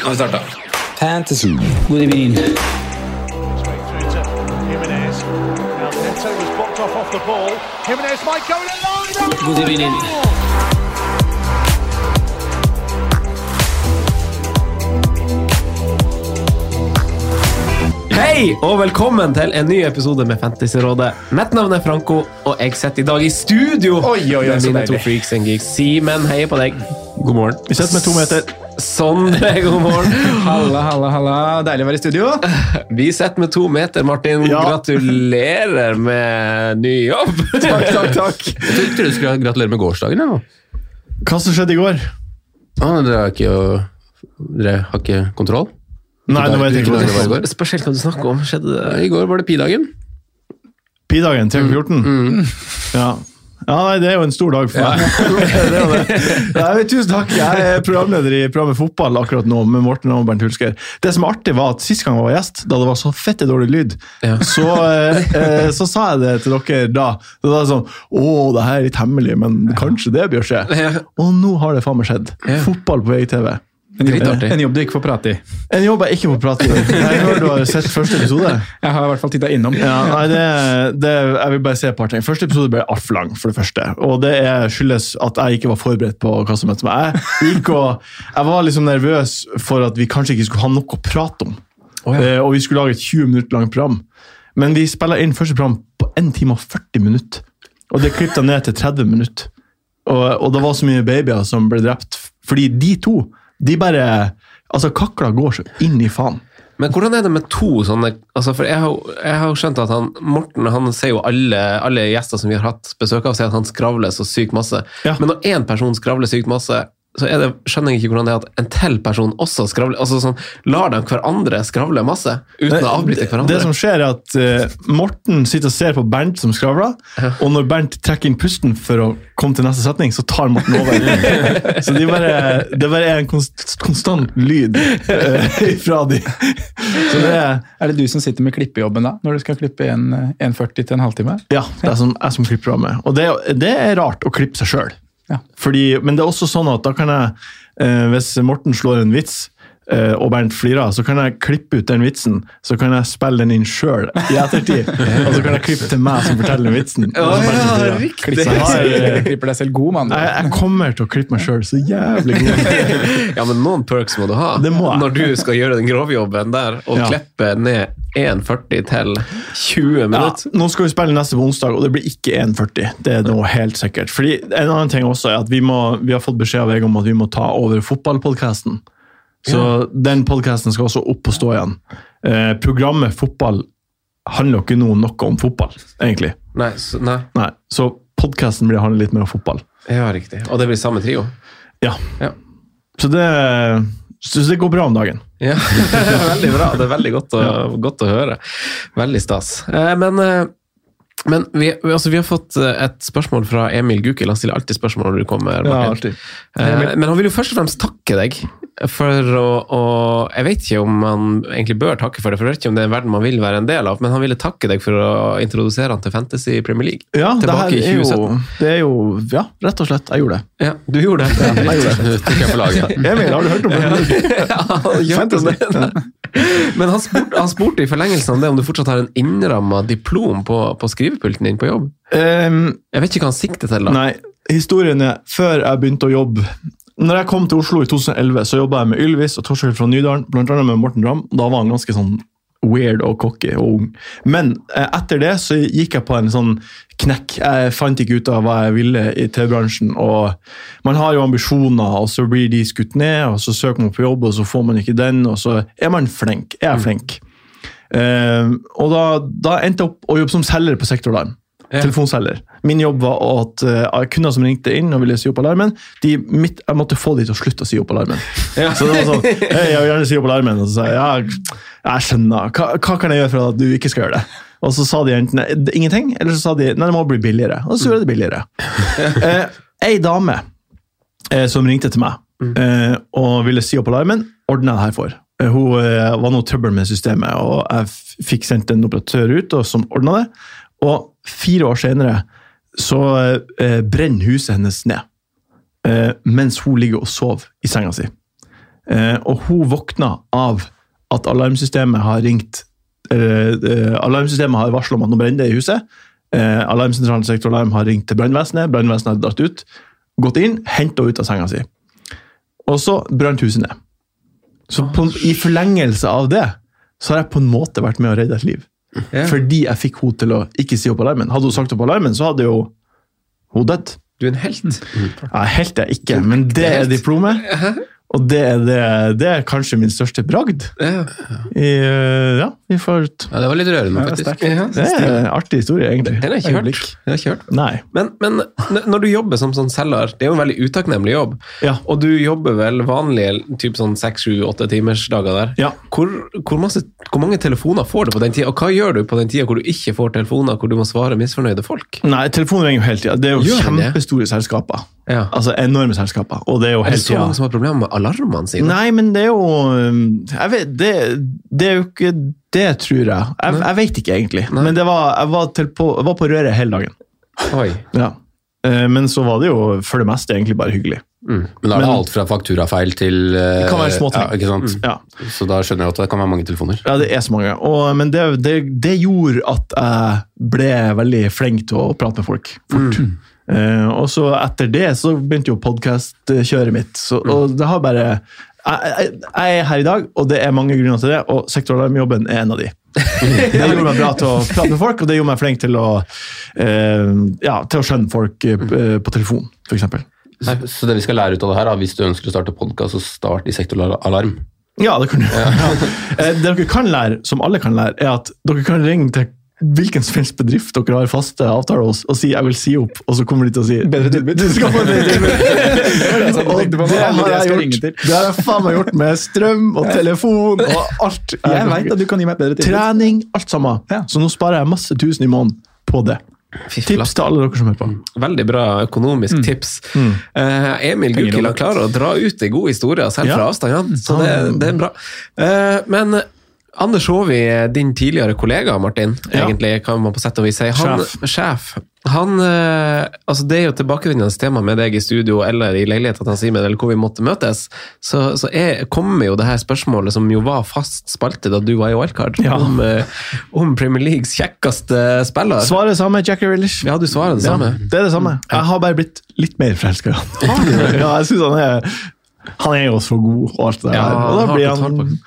Nå har vi starta. Fantasy. God evening. Jimenez. Now Neto was blocked off off the ball. Jimenez might go in line. God evening. Hei og velkommen til en ny episode med Fantasyrådet. Mitt navn er Franco, og jeg sitter i dag i studio Oi, oi, oi, med mine to freaks and geeks. Simen, heier på deg. God morgen. Vi sitter med to meter. Sondre, god morgen. Halla, halla, halla. Deilig å være i studio. Vi sitter med to meter, Martin. Ja. Gratulerer med ny jobb. Takk, takk, takk. Jeg trodde du skulle gratulere med gårsdagen. Ja. Hva som skjedde i går? Ah, dere, har ikke, dere har ikke kontroll? Nei, nå var jeg ikke hva det var i går. Spesielt hva du snakker om. Skjedde det? I går var det pi-dagen. Pi-dagen 314. Ja. Ja, nei, det er jo en stor dag for meg. det er det. Nei, tusen takk. Jeg er programleder i programmet Fotball akkurat nå med Morten og Bernt Hulsker. Det som er artig, var at sist gang jeg var gjest, da det var så fette dårlig lyd, Ja. så, eh, eh, så sa jeg det til dere da. Det var sånn Å, det her er litt hemmelig, men kanskje det bør skje. Ja. Og nå har det faen meg skjedd. Ja. Fotball på VGTV. En jobb, En jobb du ikke får prate i. En jobb jeg ikke får prate i. Jeg hører du har sett første episode. Jeg har i hvert fall titta innom. Ja, nei, det, det, jeg vil bare se et par ting. Første episode ble altfor lang, for det første. Og det er skyldes at jeg ikke var forberedt på hva som møtte meg. Jeg, gikk og, jeg var liksom nervøs for at vi kanskje ikke skulle ha noe å prate om. Eh, og vi skulle lage et 20 minutter langt program. Men vi spiller inn første program på 1 time og 40 minutter. Og det klippet ned til 30 minutter. Og, og det var så mye babyer som ble drept. Fordi de to, de bare Altså, kakla går så inn i faen. Men hvordan er det med to sånne altså for Jeg har, jeg har jo skjønt at han, Morten han sier jo alle, alle gjester som vi har hatt besøk av, sier at han skravler så sykt masse. Ja. Men når én person skravler sykt masse, så er det, skjønner jeg ikke hvordan det er at en til person også skravler. altså sånn, Lar de hverandre skravle masse uten å avbryte hverandre? Det som skjer er at uh, Morten sitter og ser på Bernt som skravler, og når Bernt trekker inn pusten for å komme til neste setning, så tar Morten over. så de bare, det bare er en konst, konstant lyd uh, fra de. så det er Er det du som sitter med klippejobben da, når du skal klippe en, en 40 til en halvtime? Ja, det er som, jeg som klipper av meg. Og det, det er rart å klippe seg sjøl. Ja. Men det er også sånn at da kan jeg, eh, hvis Morten slår en vits, og Bernt flirer, så kan jeg klippe ut den vitsen, så kan jeg spille den inn sjøl i ettertid. og så kan jeg klippe til meg som forteller den vitsen. Så jeg, eh, klipper deg selv god, mann. jeg, jeg kommer til å klippe meg sjøl så jævlig god. Ja, men noen perks må du ha Det må jeg. når du skal gjøre den grovjobben der og Ja. klippe ned 1,40 til 20 Ja, minutter. nå skal vi spille neste på onsdag, og det blir ikke 1,40. Det er noe helt sikkert. Fordi En annen ting også er at vi, må, vi har fått beskjed av VG om at vi må ta over fotballpodkasten. Så den podkasten skal også opp og stå igjen. Eh, programmet Fotball handler jo ikke noe, noe om fotball, egentlig. Nei, så, nei. Nei, Så podkasten blir handle litt mer om fotball. Ja, riktig. Og det blir samme trio? Ja. Ja. Så det, Syns det går bra om dagen. Ja, veldig bra. Det er veldig godt å, godt å høre. Veldig stas. Eh, Men, eh, men vi, vi- altså, vi har fått eh, et spørsmål fra Emil Gukild. Han stiller alltid spørsmål når du kommer. Martin. Eh, Men han vil jo først og fremst takke deg for å, å Jeg vet ikke om han egentlig bør takke for det, for jeg vet ikke om det er en verden man vil være en del av, men han ville takke deg for å introdusere han til Fantasy Premier League. Ja, det Tilbake her i 2017. jo, 2017. det er jo Ja, rett og slett. Jeg gjorde det. Ja, du gjorde det. Jeg gjorde det. Tok jeg på laget. Emil, har du hørt om det? Ja, han gjorde det. Men han spurte, han spurte i forlengelsen av det om du fortsatt har en innramma diplom på, på skrivepulten din på jobb. Um, Jeg vet ikke hva han sikter til. da. Nei, historien er før jeg begynte å jobbe Når jeg kom til Oslo i 2011, så jobba jeg med Ylvis og Torskild fra Nydalen, blant annet med Morten Ramm. Da var han ganske sånn weird og cocky og ung. Men eh, etter det så gikk jeg på en sånn knekk. Jeg fant ikke ut av hva jeg ville i TV-bransjen. og Man har jo ambisjoner, og så blir de skutt ned, og så søker man på jobb, og så får man ikke den, og så er man flink. Jeg er flink. Eh, og da, da endte jeg opp å jobbe som selger på Sektorlarm. Ja. Telefonselger. Min jobb var at uh, kunder som ringte inn og ville si opp alarmen, de, mitt, jeg måtte få de til å slutte å si opp alarmen. Ja. Så det var sånn hey, jeg vil gjerne si opp alarmen. Og så sa jeg ja, jeg skjønner. Hva, hva kan jeg gjøre for at du ikke skal gjøre det? Og så sa de enten ingenting, eller så sa de nei, det må bli billigere. Og så gjorde de det billigere. Eh, ei dame eh, som ringte til meg eh, og ville si opp alarmen, ordna det her for. Eh, hun eh, var noe trøbbel med systemet, og jeg fikk sendt en operatør ut og som ordna det. Og fire år senere så eh, brenner huset hennes ned. Eh, mens hun ligger og sover i senga si. Eh, og hun våkna av at alarmsystemet har ringt eh, eh, Alarmsystemet har varsla om at nå brenner det i huset. Eh, Alarmsentralen sektoralarm har ringt til brannvesenet. Brannvesenet har dratt ut, gått inn, henta ut av senga si. Og så brant huset ned. Så på, i forlengelse av det så har jeg på en måte vært med å redde et liv. Fordi jeg fikk henne til å ikke si opp alarmen. Hadde hun sagt opp alarmen, så hadde jo hun dødd. Du er en helt. Nei, helt er jeg ikke, men det er diplomet. Og det er, det, det er kanskje min største bragd. Ja. I, eh, ja, vi får Ja, det var litt rørende, faktisk. Det er en artig historie, egentlig. Den har jeg ikke hørt. Men, men når du jobber som sånn selger, det er jo en veldig utakknemlig jobb, Ja. og du jobber vel vanlige typ sånn seks, sju, åtte timersdager der. Ja. Hvor, hvor, masse, hvor mange telefoner får du på den tida, og hva gjør du på den tida hvor du ikke får telefoner, hvor du må svare misfornøyde folk? Nei, telefonen ringer jo hele tida. Det er jo Gjør den det? kjempestore selskaper. Ja. Altså enorme selskaper. Og det er jo Er det så mange som har problemer med alarmene sine? Nei, men det er jo um, Jeg vet, det, det er jo ikke det, tror jeg. Jeg, jeg vet ikke, egentlig. Men det var, jeg, var på, jeg var på røret hele dagen. Oi. Ja. Eh, Men så var det jo for det meste egentlig bare hyggelig. Men da er det alt fra fakturafeil til eh, Det kan være småting. Ja, ikke sant? Ja. Så da skjønner jeg at det kan være mange telefoner. Ja, det er så mange. Og, men det, det, det gjorde at jeg ble veldig flink til å prate med folk fort. Eh, og så etter det så begynte jo podkastkjøret mitt. Så, og det har bare jeg, jeg, er her i dag, og det er mange grunner til det, og sektoralarmjobben er en av de. Det gjorde meg bra til å prate med folk, og det gjorde meg flink til å, eh, ja, til å skjønne folk eh, på telefon, f.eks. Så, så det vi skal lære ut av det her, da, hvis du ønsker å starte podkast, så start i sektoralarm. Ja, det kan du. Ja. Det dere kan lære, som alle kan lære, er at dere kan ringe til hvilken som helst bedrift dere har faste avtaler hos, og si 'jeg vil si opp', og så kommer de til å si Bedre tilbud. Du skal få bedre tilbud. Og det har jeg gjort. Det har jeg faen meg gjort med strøm og telefon og alt. Jeg vet at du kan gi meg et bedre tilbud. Trening, alt sammen. Så nå sparer jeg masse tusen i måneden på det. Tips til alle dere som hører på. Veldig bra økonomisk tips. Eh, Emil Penger Gukild klarer å dra ut de gode historier selv Ja. fra avstand, ja. så det, det er bra. Uh, men Anders Håvi, din tidligere kollega, Martin, Ja. egentlig kan man på sett og vis si. Han, sjef. Han, eh, altså det er jo tilbakevendende tema med deg i studio eller i leiligheten til Simen, eller hvor vi måtte møtes. Så, så er, kommer jo det her spørsmålet som jo var fast spalte da du var i Wildcard, Ja. om, eh, om Premier Leagues kjekkeste spiller. Svaret er samme, Jackie Relish. Ja, du svarer det Ja, samme. det er det samme. Jeg har bare blitt litt mer forelska. Ja, jeg synes han er Han er jo så god og alt det der. Ja, og da blir han.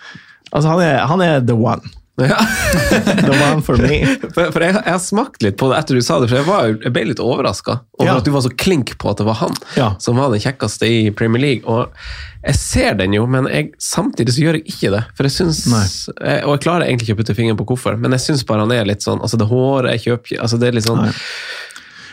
Altså, han, er, han er the one. Ja. The one for me. For, for jeg, jeg har smakt litt på det etter du sa det, for jeg, var, jeg ble litt overraska over Ja. at du var så klink på at det var han Ja. som var den kjekkeste i Premier League. Og jeg ser den jo, men jeg, samtidig så gjør jeg ikke det. For jeg synes, jeg, Og jeg klarer egentlig ikke å putte fingeren på hvorfor, men jeg syns bare han er litt sånn altså Det håret jeg kjøper altså det er litt sånn Nei.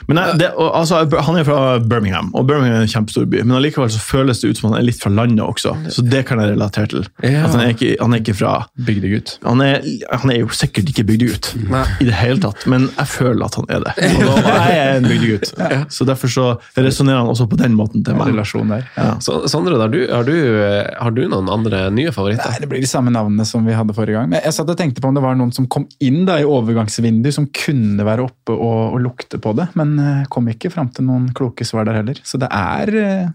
Men nei, det, og, altså, Han er fra Birmingham, og Birmingham er en kjempestor by. Men allikevel så føles det ut som han er litt fra landet også, så det kan jeg relatere til. Ja. At han er ikke, han er ikke fra Bygdegutt. han er, han er jo sikkert ikke bygdegutt Nei. i det hele tatt, men jeg føler at han er det. Og da, er jeg er en bygdegutt, så derfor så resonnerer han også på den måten til meg. Ja. så, Sondre, har du, har, du, har du noen andre nye favoritter? Nei, Det blir de samme navnene som vi hadde forrige gang. Men jeg satt og tenkte på om det var noen som kom inn da i overgangsvinduet som kunne være oppe og, og lukte på det, men eh, kom ikke fram til noen kloke svar der heller. Så det er eh,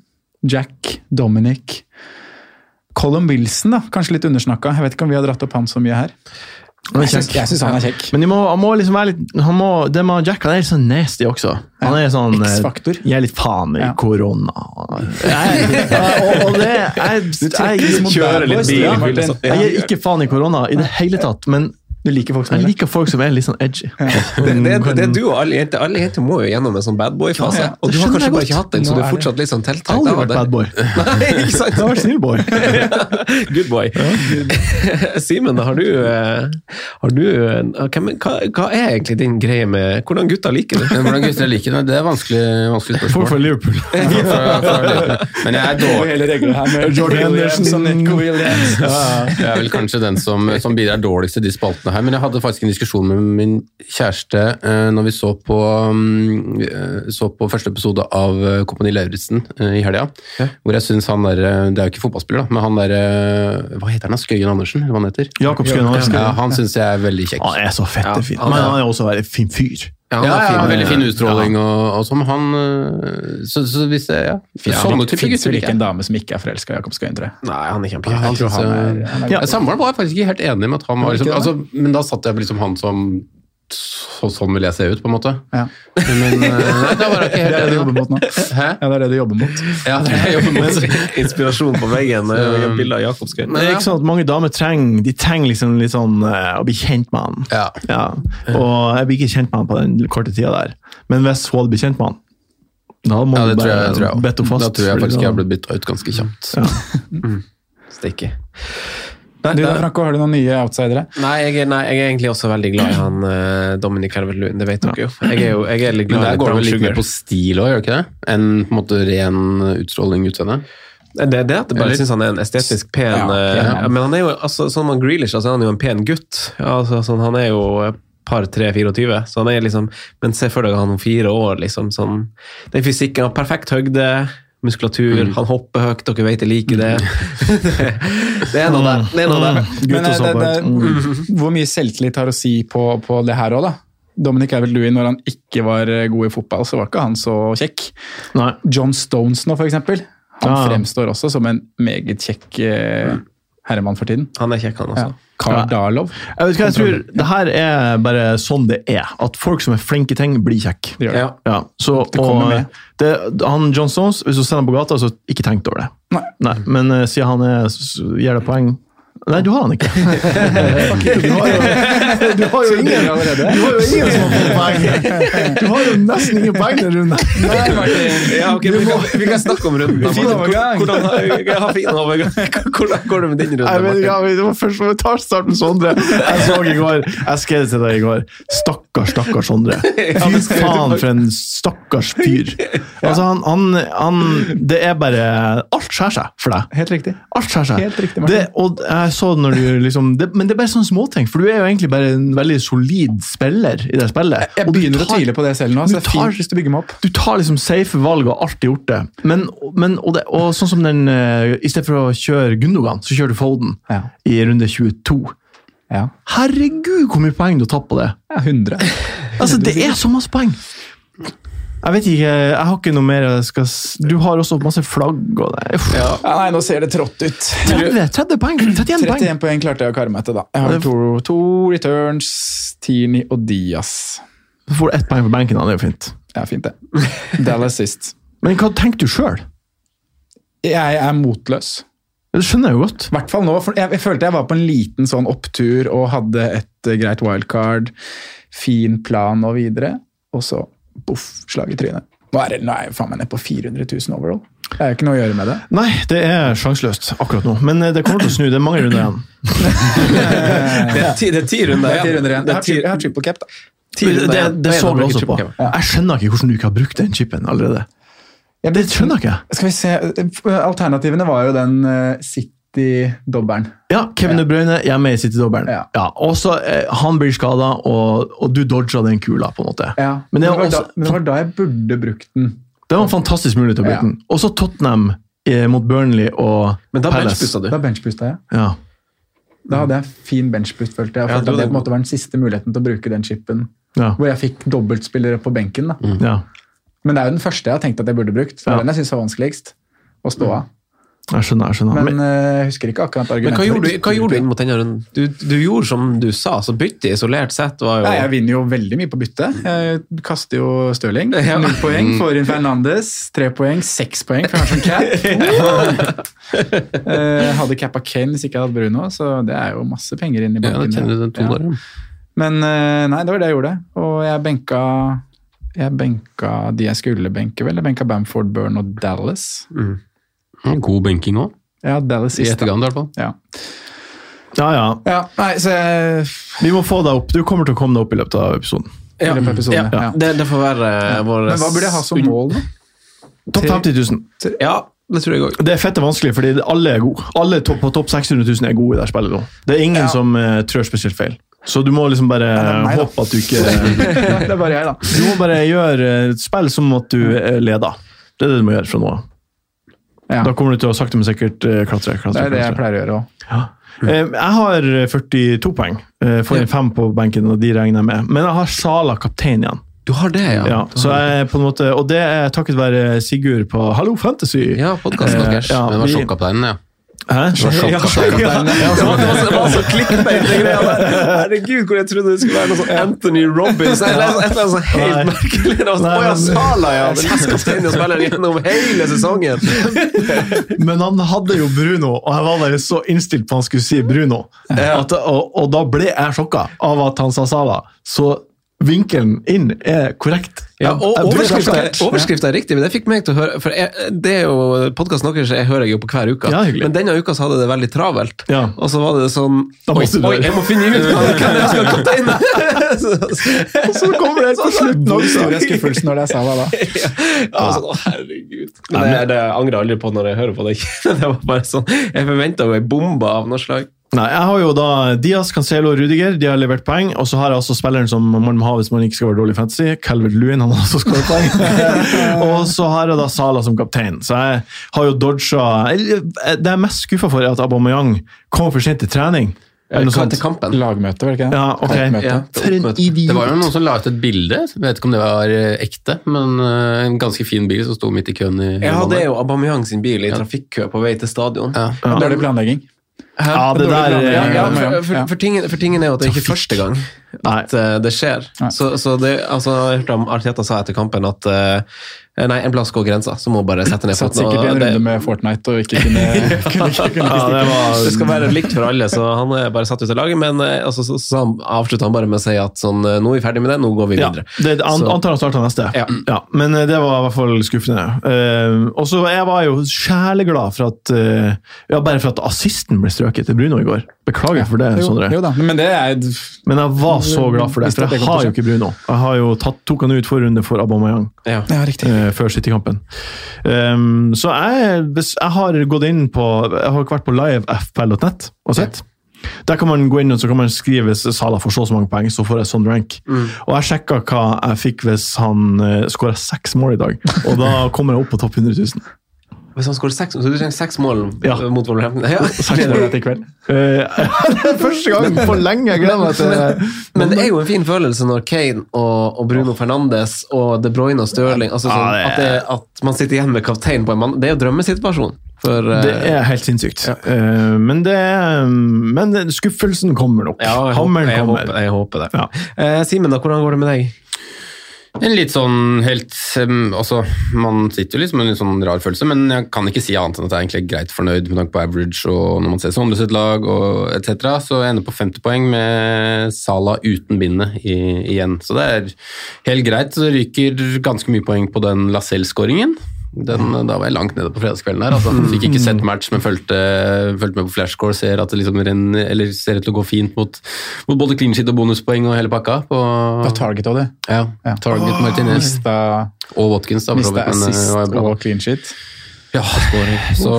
Jack, Dominic Colin Wilson, da, kanskje litt undersnakka. Jeg vet ikke om vi har dratt opp han så mye her. Er Jeg syns- jeg syns han er kjekk. Men de må, han må liksom være litt han må, Det med Jack han er litt sånn nasty også. Han er sånn eh, X-faktor. Gi litt faen i Ja. korona. Jeg, og, og det jeg, trekker jeg, liksom kjører litt bil, jeg gir ikke faen i korona i det hele tatt, men Du liker folk som jeg er det. liker folk som er litt sånn edgy. Det, det, det er du og alle jenter. Alle jenter må jo gjennom en sånn badboy-fase. Ja, ja. Og du har kanskje bare ikke hatt den, så du er fortsatt litt sånn tiltrukket Aldri vært badboy. bad boy. Nei, ikke sant? Jeg har vært snill boy. Good boy. Simen, har du, eh, har du eh, hvem, hva, hva er egentlig din greie med Hvordan gutter liker du? Hvordan gutter liker det, det er vanskelig, vanskelig spørsmål. Liverpool. Fra- fra Liverpool. Men jeg er dårlig. Hele regler her med Jordan Henderson. Nico Williams. Jeg er vel kanskje den som, som bidrar dårligst til de spaltene her, men jeg hadde faktisk en diskusjon med min kjæreste eh, når vi så på, mm, eh, så på første episode av eh, Kompani Lauritzen eh, i helga. Hvor jeg syns han der Det er jo ikke fotballspiller, da, men han der Hva heter han? Skøyen Andersen? Eller hva han heter? Jakob Skøyen Andersen. Ja, han syns jeg er veldig kjekk. Han er så fette fin. han Men er- han er også en fin fyr. Ja, han Ja, ja, fin. veldig fin utstråling og, og sånn. Han eh, Så, så hvis det ja, Sånne typer gutter liker en dame som ikke er forelska i Jakob Skøyen, tror jeg. Nei, han er Ja, Samboeren var jeg faktisk ikke helt enig med at han var Var liksom, altså, Men da satt jeg på liksom han som så, Sånn vil jeg se ut, på en måte. Ja. Men eh, nei, var ikke Det er det du jobber mot nå. Hæ? Ja, det er det du jobber mot. Ja, det er det jeg jobber mot. Inspirasjon på veggen. eh, Bilde av Jakob Skøyen. Det er ikke sånn at mange damer trenger de trenger liksom litt sånn uh, å bli kjent med han. Ja. Ja. Og jeg blir ikke kjent med han på den korte tida der. Men hvis hun hadde blitt kjent med han, da må Ja, det du tror jeg, bare tror jeg. henne fast. Da tror jeg faktisk da- jeg har blitt bytta ut ganske kjapt. Ja. Stikke. Du da, Franco, har du noen nye outsidere? Nei jeg, er, nei, jeg er egentlig også veldig glad i han uh, Dominic Calvert-Lewin, det vet dere jo. Jeg er jo jeg er litt Men glad der går det vel litt mer på stil òg, gjør det ikke det? Enn på en måte ren utstråling utseende? Det er det at jeg bare syns han er en estetisk pen Ja, eh, pen mann. Men han er jo altså, sånn man Grealish, altså, han er jo en pen gutt. Altså, sånn, han er jo par, tre, 24, så han er liksom Men se for deg han om fire år, liksom. Sånn, den fysikken, har perfekt høgde, muskulatur, Mm. han hopper høyt, dere vet jeg liker det. det er noe der. Det er noe der. Men og eh, det, det, hvor mye selvtillit har å si på, på det her òg, da? Dominic Calvert-Lewin, når han ikke var eh, god i fotball, så var ikke han så kjekk. Nei. John Stones nå, for eksempel. Han Ja. fremstår også som en meget kjekk eh, herremann for tiden. Han er kjekk, han også. Ja. Karl Darlov. Jeg vet hva jeg tror, Det her er bare sånn det er. At folk som er flinke i ting, blir kjekke. Det gjør det. Ja. Ja, så, og, med. det, han John Stones, hvis du ser ham på gata, så ikke tenk over det. Nei. Men uh, siden han er, gir det poeng Nei, du har den ikke. du, har jo, du har jo ingen Du har jo ingen som har fått poeng. Du har jo nesten ingen poeng den runden. Nei, Martin. Ja, okay, vi, kan, vi kan snakke om runden. Fin overgang. Hvordan, går det med din runde? Jeg vet, Martin? ja, det var først vi tar start med Sondre. Jeg så i går, jeg skrev det til deg i går. Stakkars, stakkars Sondre. Fy faen for en stakkars fyr. Altså, han, han, han Det er bare Alt skjærer seg for deg. Helt riktig. Alt skjærer seg. Helt riktig, Martin. det, og jeg så når du liksom det, Men det er bare sånne småting, for du er jo egentlig bare en veldig solid spiller i det spillet. Jeg begynner å tvile på det selv nå, så det er tar- fint hvis du bygger meg opp. du tar liksom safe valg og har alltid gjort det. Men, men og, det, og sånn som den uh, I stedet for å kjøre Gundogan, så kjører du Foden Ja. i runde 22. Ja. Herregud, hvor mye poeng du har tatt på det! Ja, 100. Altså, Det er så masse poeng! Jeg vet ikke, jeg har ikke noe mer jeg skal Du har også masse flagg og det. Ja, nei, nå ser det trått ut. 30, 30 poeng! 31 poeng! 31 poeng klarte jeg å karre meg til, da. Jeg har to, to returns, Tierney og Diaz. Så får du ett poeng på benken, da. Det er jo fint. Ja, fint, det. Dallas sist. Men hva tenker du sjøl? Jeg er motløs. Det skjønner jeg jo godt. Hvert fall nå, for jeg, jeg følte jeg var på en liten sånn opptur og hadde et eh, greit wildcard, fin plan og videre, og så boff, slag i trynet. Nå er, det, nå er jeg faen meg nede på 400 000 overall. Det er jo ikke noe å gjøre med det. Nei, det er sjanseløst akkurat nå, men eh, det kommer til å snu. Det er mange runder igjen. Det er ti, det er ti runder Det er igjen. Det Jeg er har, ti, jeg har triple cap, da. Det, det, det så vi også på. Jeg skjønner ikke hvordan du ikke har brukt den chipen allerede. Det skjønner jeg ikke. Skal vi se, Alternativene var jo den eh, City-dobbelen. Ja, Kevin De Bruyne hjemme i City-dobbelen. Ja. Ja, og så eh, Han blir skada, og, og du dodga den kula, på en måte. Ja. Men Men det det, var også- da, men det var da jeg burde brukt den. Det var en fantastisk mulighet til å bruke Ja. den. Og så Tottenham eh, mot Burnley og Men da Palace. du. Da benchbusta jeg. Ja. Da hadde jeg fin benchboost, følte jeg. For at det måtte var den siste muligheten til å bruke den chipen. Ja. Hvor jeg fikk dobbeltspillere på benken. da. ja. Men det er jo den første jeg har tenkt at jeg burde brukt. Så Ja. den jeg synes var vanskeligst å stå av. Jeg skjønner, jeg skjønner. Men eh, jeg husker ikke akkurat Men argumentet. hva gjorde, du, hva gjorde du inn mot denne runden? Du, du gjorde som du sa, så byttet isolert sett var jo Nei, jeg vinner jo veldig mye på bytte. Jeg kaster jo Stirling. Ja. Null poeng. Får inn Fernandes. Tre poeng. Seks poeng, for sånn cap. Eh, Jeg hadde cappa Kane hvis ikke jeg hadde Bruno, så det er jo masse penger inn i banken. den Ja. der, ja. Men eh, nei, det var det jeg gjorde. Og jeg benka jeg benka de jeg skulle benke, vel. Jeg benka Bamford, Burn og Dallas. Mm, God benking òg, Ja, Dallas i ettergang etterkant i hvert fall. Ja. Ja, ja. ja, nei, så jeg Vi må få deg opp. Du kommer til å komme deg opp i løpet av episoden. Ja, løpet av episoden, Ja, ja. det, det får være vår Men hva burde jeg ha som mål, da? Topp 50 000. Ja, det tror jeg òg. Det er fette vanskelig, fordi alle er gode. Alle topp, på topp 600 000 er gode i det spillet nå. Det er ingen Ja. som uh, trør spesielt feil. Så du må liksom bare nei, håpe at du ikke det er bare jeg, da. Du må bare gjøre et spill som at du er leder. Det er det du må gjøre fra nå av. Ja. Da kommer du til å sakte, men sikkert eh, klatre. klatre, Det er det jeg pleier å gjøre òg. Eh, Jeg har 42 poeng. Eh, Får inn fem på benken, og de regner jeg med. Men jeg har Sala kaptein igjen. Du har det, ja. Ja, så jeg er på en måte, og det er takket være Sigurd på Hallo Fantasy. Ja, podkasten deres. ja, vi, det var sjokkapteinen, ja. Hæ? var Ja, Det var, det var, så- det var der. Herregud, hvor jeg trodde det skulle være noe sånn Anthony Robbins et eller annet sånn helt Nei. merkelig. Det var sånn, ja, Sala, ja. Den kapteinen og spiller gjennom hele sesongen. Men han hadde jo Bruno, og jeg var bare så innstilt på han skulle si Bruno. At, og, og da ble jeg sjokka av at han sa Sala. Så vinkelen inn er korrekt. Ja, og overskrifta er riktig, men det fikk meg til å høre For jeg, det er jo podkasten deres jeg hører jeg jo på hver uke. Ja, men denne uka så hadde det veldig travelt. Ja. Og så var det sånn Da Oi, du oi, jeg må finne ut hva- hvem jeg skal kapteine! inn. Og så kommer det på slutten Hvor stor er skuffelsen når det er Sala, da? Ja, sånn, å, herregud. Men det, det angrer jeg aldri på når jeg hører på det. Det var bare sånn, Jeg forventa jo ei bombe av noe slag. Nei, jeg har jo da Diaz, Cancelo og Rudiger. De har levert poeng. Og så har jeg også spilleren som man må ha hvis man ikke skal være dårlig fantasy. Calvert Lewin han har også skåret poeng. og så har jeg da Sala som kaptein. Så jeg har jo dodga Det jeg er mest skuffa for, er at Aubameyang kom for sent til trening. Til kampen? Lagmøte, var det ikke det? Ja, okay. Ja. Det var jo noen som la ut et bilde, jeg vet ikke om det var eh, ekte, men eh, en ganske fin bil som sto midt i køen. i Ja, det er jo Aubameyang sin bil i trafikkø på vei til stadion. Ja. Dårlig planlegging. Ja, det der Ja, eh, ja, for, for, for, tingen, for tingen er jo at det er ikke første gang at uh, det skjer. Så, så det, altså, jeg hørte om Arteta sa etter kampen at eh, nei, en plass går grensa, så må bare sette ned Satt sikkert i en runde med Fortnite og ikke kunne, kunne, kunne, Ja, det var det skal være likt for alle, så han er bare satt ut av laget. Men eh, altså, så, så avslutta han bare med å si at sånn, eh, nå er vi ferdig med det, nå går vi Ja, videre. det, an, antar han starter neste. Ja. men eh, det var i hvert fall skuffende. Uh, og så Jeg var jo sjeleglad for at uh, ja, bare for at assisten ble strøket til Bruno i går. Beklager for det, Jo, Sondre. jo da, men det er Men jeg var så glad for det, for jeg har jo ikke Bruno. Jeg har jo tatt, tok han ut forrunde for Aubameyang Ja. Ja, riktig. eh, før City-kampen. Um, så jeg, jeg har gått inn på Jeg har ikke vært på livefpl.net og sett. Der kan man gå inn og så kan man skrive hvis Salah får så og så mange poeng, så får jeg sånn rank. Og jeg sjekka hva jeg fikk hvis han uh, skåra seks mål i dag. Og da kommer jeg opp på topp 100 000. Hvis han skårer seks, så du trenger seks mål Ja. mot Wolverhampton? Ja. Seks mål etter i kveld? Eh, det er første gang på lenge jeg gleder meg til Men det er jo en fin følelse når Kane og, og Bruno Fernandes og De Bruyne og Stirling altså sånn, Ja, det er- at, det, at man sitter igjen med kaptein på en mann. Det er jo drømmesituasjonen. For, uh, Det er helt sinnssykt. Eh, men, det, men skuffelsen kommer nok. ja, jeg, håper, jeg, kommer. håper, jeg håper det. Ja. Uh, Simen, hvordan går det med deg? En litt sånn helt altså, Man sitter jo liksom med en litt sånn rar følelse, men jeg kan ikke si annet enn at jeg er egentlig greit fornøyd med tanke på average og når man ser Sondre sitt lag og etc. Så jeg ender på 50 poeng med Sala uten bindet igjen. Så det er helt greit. Så ryker ganske mye poeng på den Lacelle-skåringen. Den, da var jeg langt nede på fredagskvelden her. Altså. Fikk ikke sett match, men fulgte, med på flashscore. Ser at det liksom renner, eller ser ut til å gå fint mot, mot både clean sheet og bonuspoeng og hele pakka. På, Det var target òg, det. ja, Ja. Target Martinez Mista, og Watkins. da, mista men, eh, assist og clean sheet. Ja, så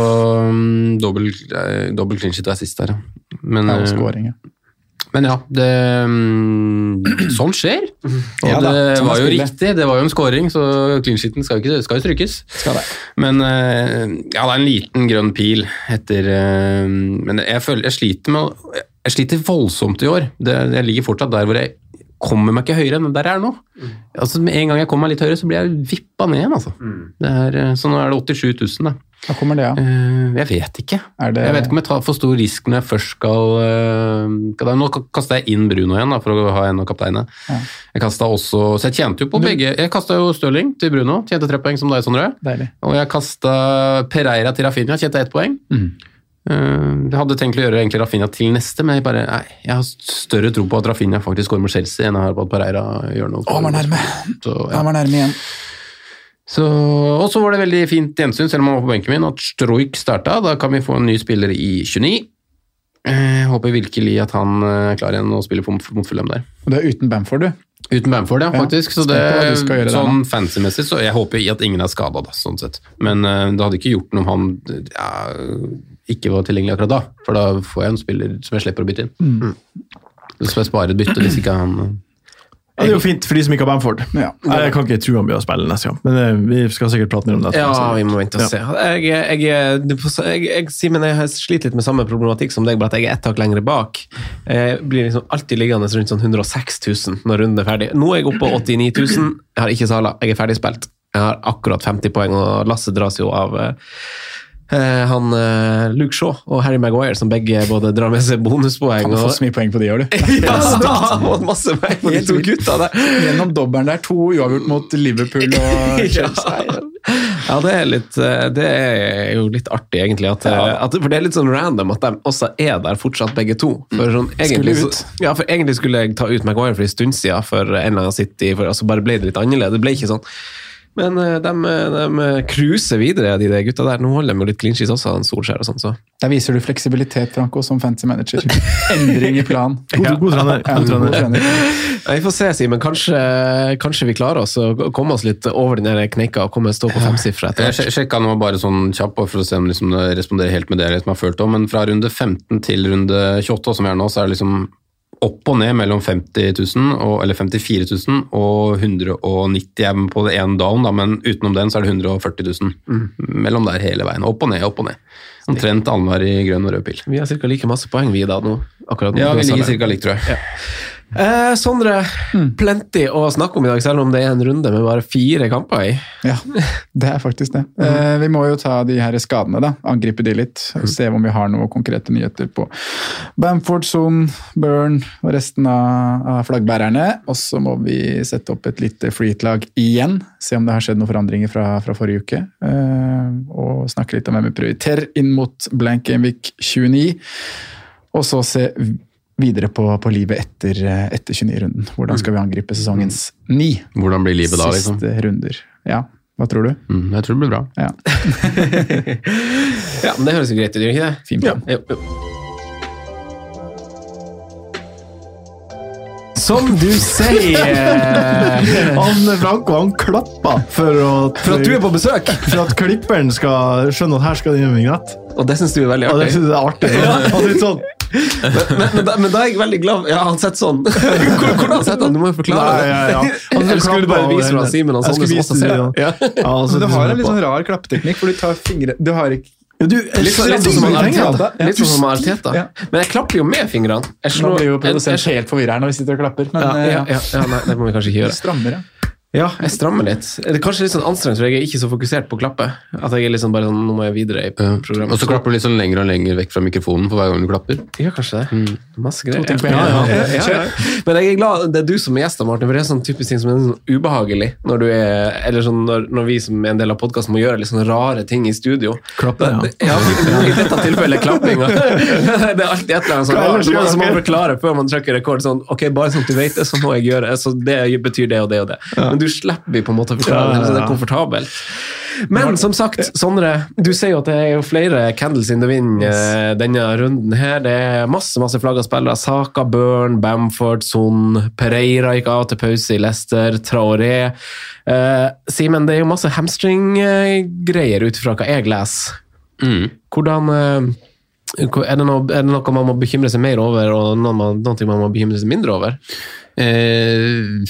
um, dobbel, dobbel clean sheet og assist der, ja. Men, Ja, og eh, scoring, ja. Men ja, det, sånt sånn skjer. Og Ja da, det sånn var jo riktig, det var jo en scoring, så clean skal jo ikke skal strykes. Men eh, ja, det er en liten grønn pil etter eh, Men jeg føler jeg sliter med Jeg sliter voldsomt i år. Det, jeg ligger fortsatt der hvor jeg kommer meg ikke høyere enn der jeg er nå. Altså, med en gang jeg kommer meg litt høyere, så blir jeg vippa ned igjen. Altså. Mm. er, eh, så nå er det 87 000, da. Hva kommer det av? Eh, Jeg vet ikke. det- Jeg vet ikke om jeg tar for stor risk når jeg først skal uh, Nå kaster jeg inn Bruno igjen, da, for å ha en av kapteinene. Jeg kastet også, så jeg tjente jo på begge. Jeg kasta jo Stirling til Bruno, tjente tre poeng som deg, Sondre. Deilig. Og jeg kasta Pereira til Rafinha, tjente ett poeng. Mm. Eh, Jeg hadde tenkt å gjøre egentlig Rafinha til neste, men jeg, bare, nei, jeg har større tro på at Rafinha faktisk går med Chelsea enn jeg har på at Pereira gjør noe. Han var nærme. Så, ja. Han var nærme igjen. Så, og så var det veldig fint gjensyn, selv om han var på benken min, at Stroik starta. Da kan vi få en ny spiller i 29. Eh, Jeg håper virkelig at han eh, er klar igjen og spiller mot mot Fulham der. Og det er uten Bamford, du. Uten Bamford, ja, Ja, faktisk. Så det, sånn fancy-messig, så jeg håper at ingen er skada, sånn sett. Men uh, det hadde ikke gjort noe om han ja, ikke var tilgjengelig akkurat da, for da får jeg en spiller som jeg slipper å bytte inn. Mm. Så får jeg spare et bytte hvis ikke han Ja, det er jo fint for de som ikke har Bamford. Ja. Jeg kan ikke tro han blir å spille neste gang, men eh, vi skal sikkert prate mer om det. Ja, vi må vente og Ja. se. Jeg, jeg, jeg, Simen, jeg har slitt litt med samme problematikk som deg, bare at jeg er ett tak lenger bak. Jeg blir liksom alltid liggende rundt sånn 106 000 når runden er ferdig. Nå er jeg oppe på 89 000. Jeg har ikke Sala, jeg er ferdigspilt. Jeg har akkurat 50 poeng, og Lasse dras jo av eh, eh, han eh, Luke Shaw og Harry Maguire, som begge både drar med seg bonuspoeng. Han har fått så mye poeng på de òg, du. ja, han fått masse poeng på de to gutta der. Gjennom dobbelen der, to uavgjort mot Liverpool og Chelsea. Ja, det er, litt, eh, det er jo litt artig, egentlig. At, ja. at, for det er litt sånn random at de også er der fortsatt, begge to. For sånn, egentlig, Skulle ut. så, ja, for egentlig skulle jeg ta ut Maguire for en stund siden, for en eller annen City, for altså bare ble det litt annerledes. Det ble ikke sånn. Men eh, de, de cruiser videre, de de gutta der. Nå holder de jo litt clean sheets også, han Solskjær og sånn. Så. Der viser du fleksibilitet, Franco, som fancy manager. Endring i plan. God, god trener. Ja, God god trener. Ja, vi får se, Simen. Kanskje, kanskje vi klarer oss å komme oss litt over den kneika og komme og stå på femsifra etter hvert. Jeg sjekka nå bare sånn kjapt for å se om liksom det responderer helt med det jeg liksom har følt om, men fra runde 15 til runde 28, som vi er nå, så er det liksom opp og ned mellom 50 000, og, eller 54 000 og 190 er på det ene dagen, da, men utenom den så er det 140 000. Mellom der hele veien. Opp og ned, opp og ned. Omtrent annenhver i grønn og rød pil. Vi har ca. like masse poeng, vi da, nå. Akkurat nå. Ja, vi ligger ca. likt, tror jeg. Eh, Sondre, plenty å snakke om i dag, selv om det er en runde med bare fire kamper i. Ja, det er faktisk det. Eh, vi må jo ta de her skadene, da. Angripe de litt. og Se om vi har noen konkrete nyheter på Bamford, Son, Burn og resten av, av flaggbærerne. Og så må vi sette opp et lite freehit-lag igjen. Se om det har skjedd noen forandringer fra, fra forrige uke. Eh, og snakke litt om hvem vi prioriterer inn mot Blank Gameweek 29. Og så se videre på, på livet etter, eh, etter 29-runden. Hvordan skal vi angripe sesongens ni? Hvordan blir livet da, liksom? Siste runder. Ja, hva tror du? Mm, jeg tror det blir bra. Ja. Ja, men Det høres jo greit ut, gjør ikke det? Fin plan. Jo, jo. Som du sier Han Franco han klappa for, For at du er på besøk! for at klipperen skal skjønne at her skal det inn en vignett. Og det syns du er veldig artig. Og det synes jeg er artig. Han litt sånn. Men, men, men, da, men da er jeg veldig glad Ja, han sitter sånn. Hvor- Hvordan sitter han? Du må jo forklare det. ja, ja. Han jeg skulle bare vise fra Simen og Sondre skulle som også vise ser det? Ja. Ja, altså, du har en litt sånn rar klappeteknikk, for du tar fingre Du har ikke Ja, du, Litt sånn litt sånn som Arteta. Ja. Litt sånn som Arteta. Ja. Men jeg klapper jo med fingrene. Jeg Nå slår- blir jo jeg- helt forvirra når vi sitter og klapper, men ja, eh, ja, ja, ja, nei, det må vi kanskje ikke gjøre. strammer, ja. Jeg strammer litt. Det er kanskje litt sånn anstrengt, for jeg er ikke så fokusert på å klappe. At jeg er sånn bare sånn, nå må jeg videre i Ja. programmet. Og så klapper du litt sånn lenger og lenger vekk fra mikrofonen for hver gang du klapper. Ja, kanskje det. Masse greier. ting på en ja, ja, ja, ja, ja. Men jeg er glad det er du som er gjest, Martin, for det er sånn typisk ting som er sånn ubehagelig når du er Eller sånn når, når vi som er en del av podkasten må gjøre litt sånne rare ting i studio. Klappe, ja. Ja. I dette tilfellet klappinga. Det er alltid et eller annet sånn rart som man må forklarer før man trykker rekord. Sånn, ok, bare sånn at du vet det, så må jeg gjøre det. Så det betyr det og det og det. Men du slipper på en måte å forklare det, så det er komfortabelt. Men som sagt, Sondre, du sier jo at det er jo flere candles in the wind yes. denne runden her. Det er masse masse flagga spillere. Saka, Burn, Bamford, Son, Pereira gikk av til pause i Leicester, Traoré. Eh, Simen, det er jo masse hamstring-greier ut ifra hva jeg leser. Mm. Hvordan, eh, Er det, noe, er det noe man må bekymre seg mer over, og noe noe man må bekymre seg mindre over? Eh,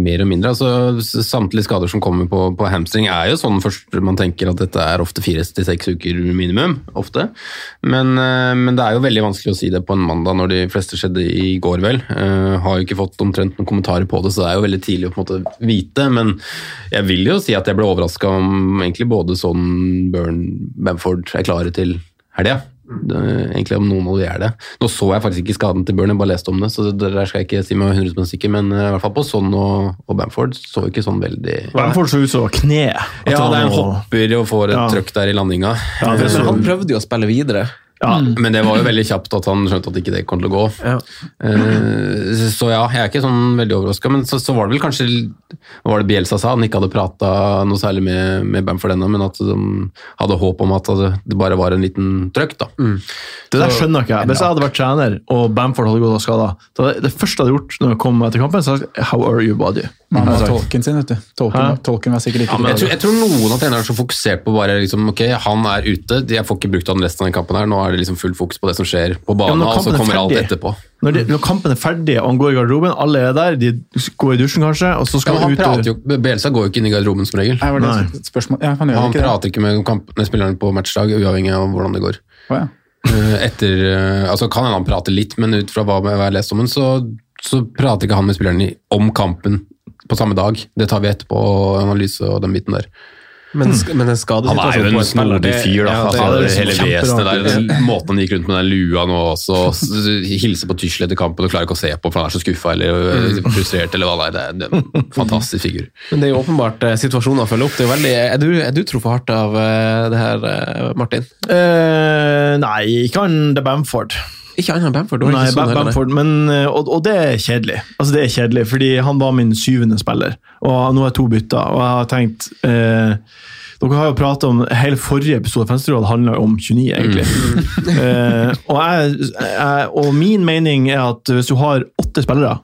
mer og mindre. altså Samtlige skader som kommer på, på hamstring, er jo sånn først man tenker at dette er ofte fire til seks uker minimum. ofte. Men, eh, men, det er jo veldig vanskelig å si det på en mandag når de fleste skjedde i går, vel. Eh, har jo ikke fått omtrent noen kommentarer på det, så det er jo veldig tidlig å på en måte vite. Men jeg vil jo si at jeg ble overraska om egentlig både sånn Burn Bamford er klare til helga. Egentlig om noen av de er det. Nå så jeg faktisk ikke skaden til Burn, jeg bare leste om det, så det der skal jeg ikke si meg 100% sikker, men eh, i hvert fall på Son og, og Bamford så ikke sånn veldig Bamford så ut som kne. Ja, det er en hopper og får et ja. trøkk der i landinga. Ja, han prøvde jo å spille videre. Ja, mm. Men det var jo veldig kjapt at han skjønte at ikke det kom til å gå. Ja. Uh, så ja, jeg er ikke sånn veldig overraska. Men så, så, var det vel kanskje var det Bielsa sa? Han ikke hadde prata noe særlig med, med Bamford ennå, men at de hadde håp om at det bare var en liten trøkk. da. Mm. Det der skjønner ikke jeg. Hvis jeg hadde vært trener og Bamford hadde gått av skada, det første jeg hadde gjort når jeg kom etter kampen, så How are you, body? Man var tolken sin, vet du. Tolken, tolken var sikkert ikke ja, jeg, tror, jeg, tror, noen av trenerne er så fokusert på bare liksom, ok, han er ute, jeg får ikke brukt han resten av den kampen her. nå er det liksom full fokus på det som skjer på banen, ja, og så kommer alt etterpå. Når, de, når, kampen er ferdig og han går i garderoben, alle er der, de går i dusjen kanskje, og så skal ja, han ut jo, Belsa går jo ikke inn i garderoben som regel. Nei. Ja, han, han prater ikke med kampene, spillerne på matchdag, uavhengig av hvordan det går. Oh, ja. Eh, etter, eh, altså Kan hende han prater litt, men ut fra hva jeg har lest om ham, så, så prater ikke han med spillerne om kampen på samme dag. Det tar vi etterpå, analyse og den biten der. Men, men en Han er jo en snodig fyr, da. Ja, det, altså, det, hele vesenet der. Måten han gikk rundt med den lua nå også, hilser på Tysle etter kampen og klarer ikke å se på for han er så skuffa eller mm. frustrert eller hva det er. Det er en fantastisk figur. Men det er jo åpenbart eh, situasjonen å følge opp. Det er, veldig, er du, er du truffet hardt av eh, det her, eh, Martin? Uh, nei, ikke han det Bamford. Ikke annet enn Bamford? Nei, sånn Bamford, men, og, og, det er kjedelig. Altså, det er kjedelig, fordi han var min syvende spiller, og nå har jeg to bytter. Og jeg har tenkt eh, Dere har jo pratet om Hele forrige episode av Fensterråd handla om 29, egentlig. Mm. eh, og, jeg, jeg, og min mening er at hvis du har åtte spillere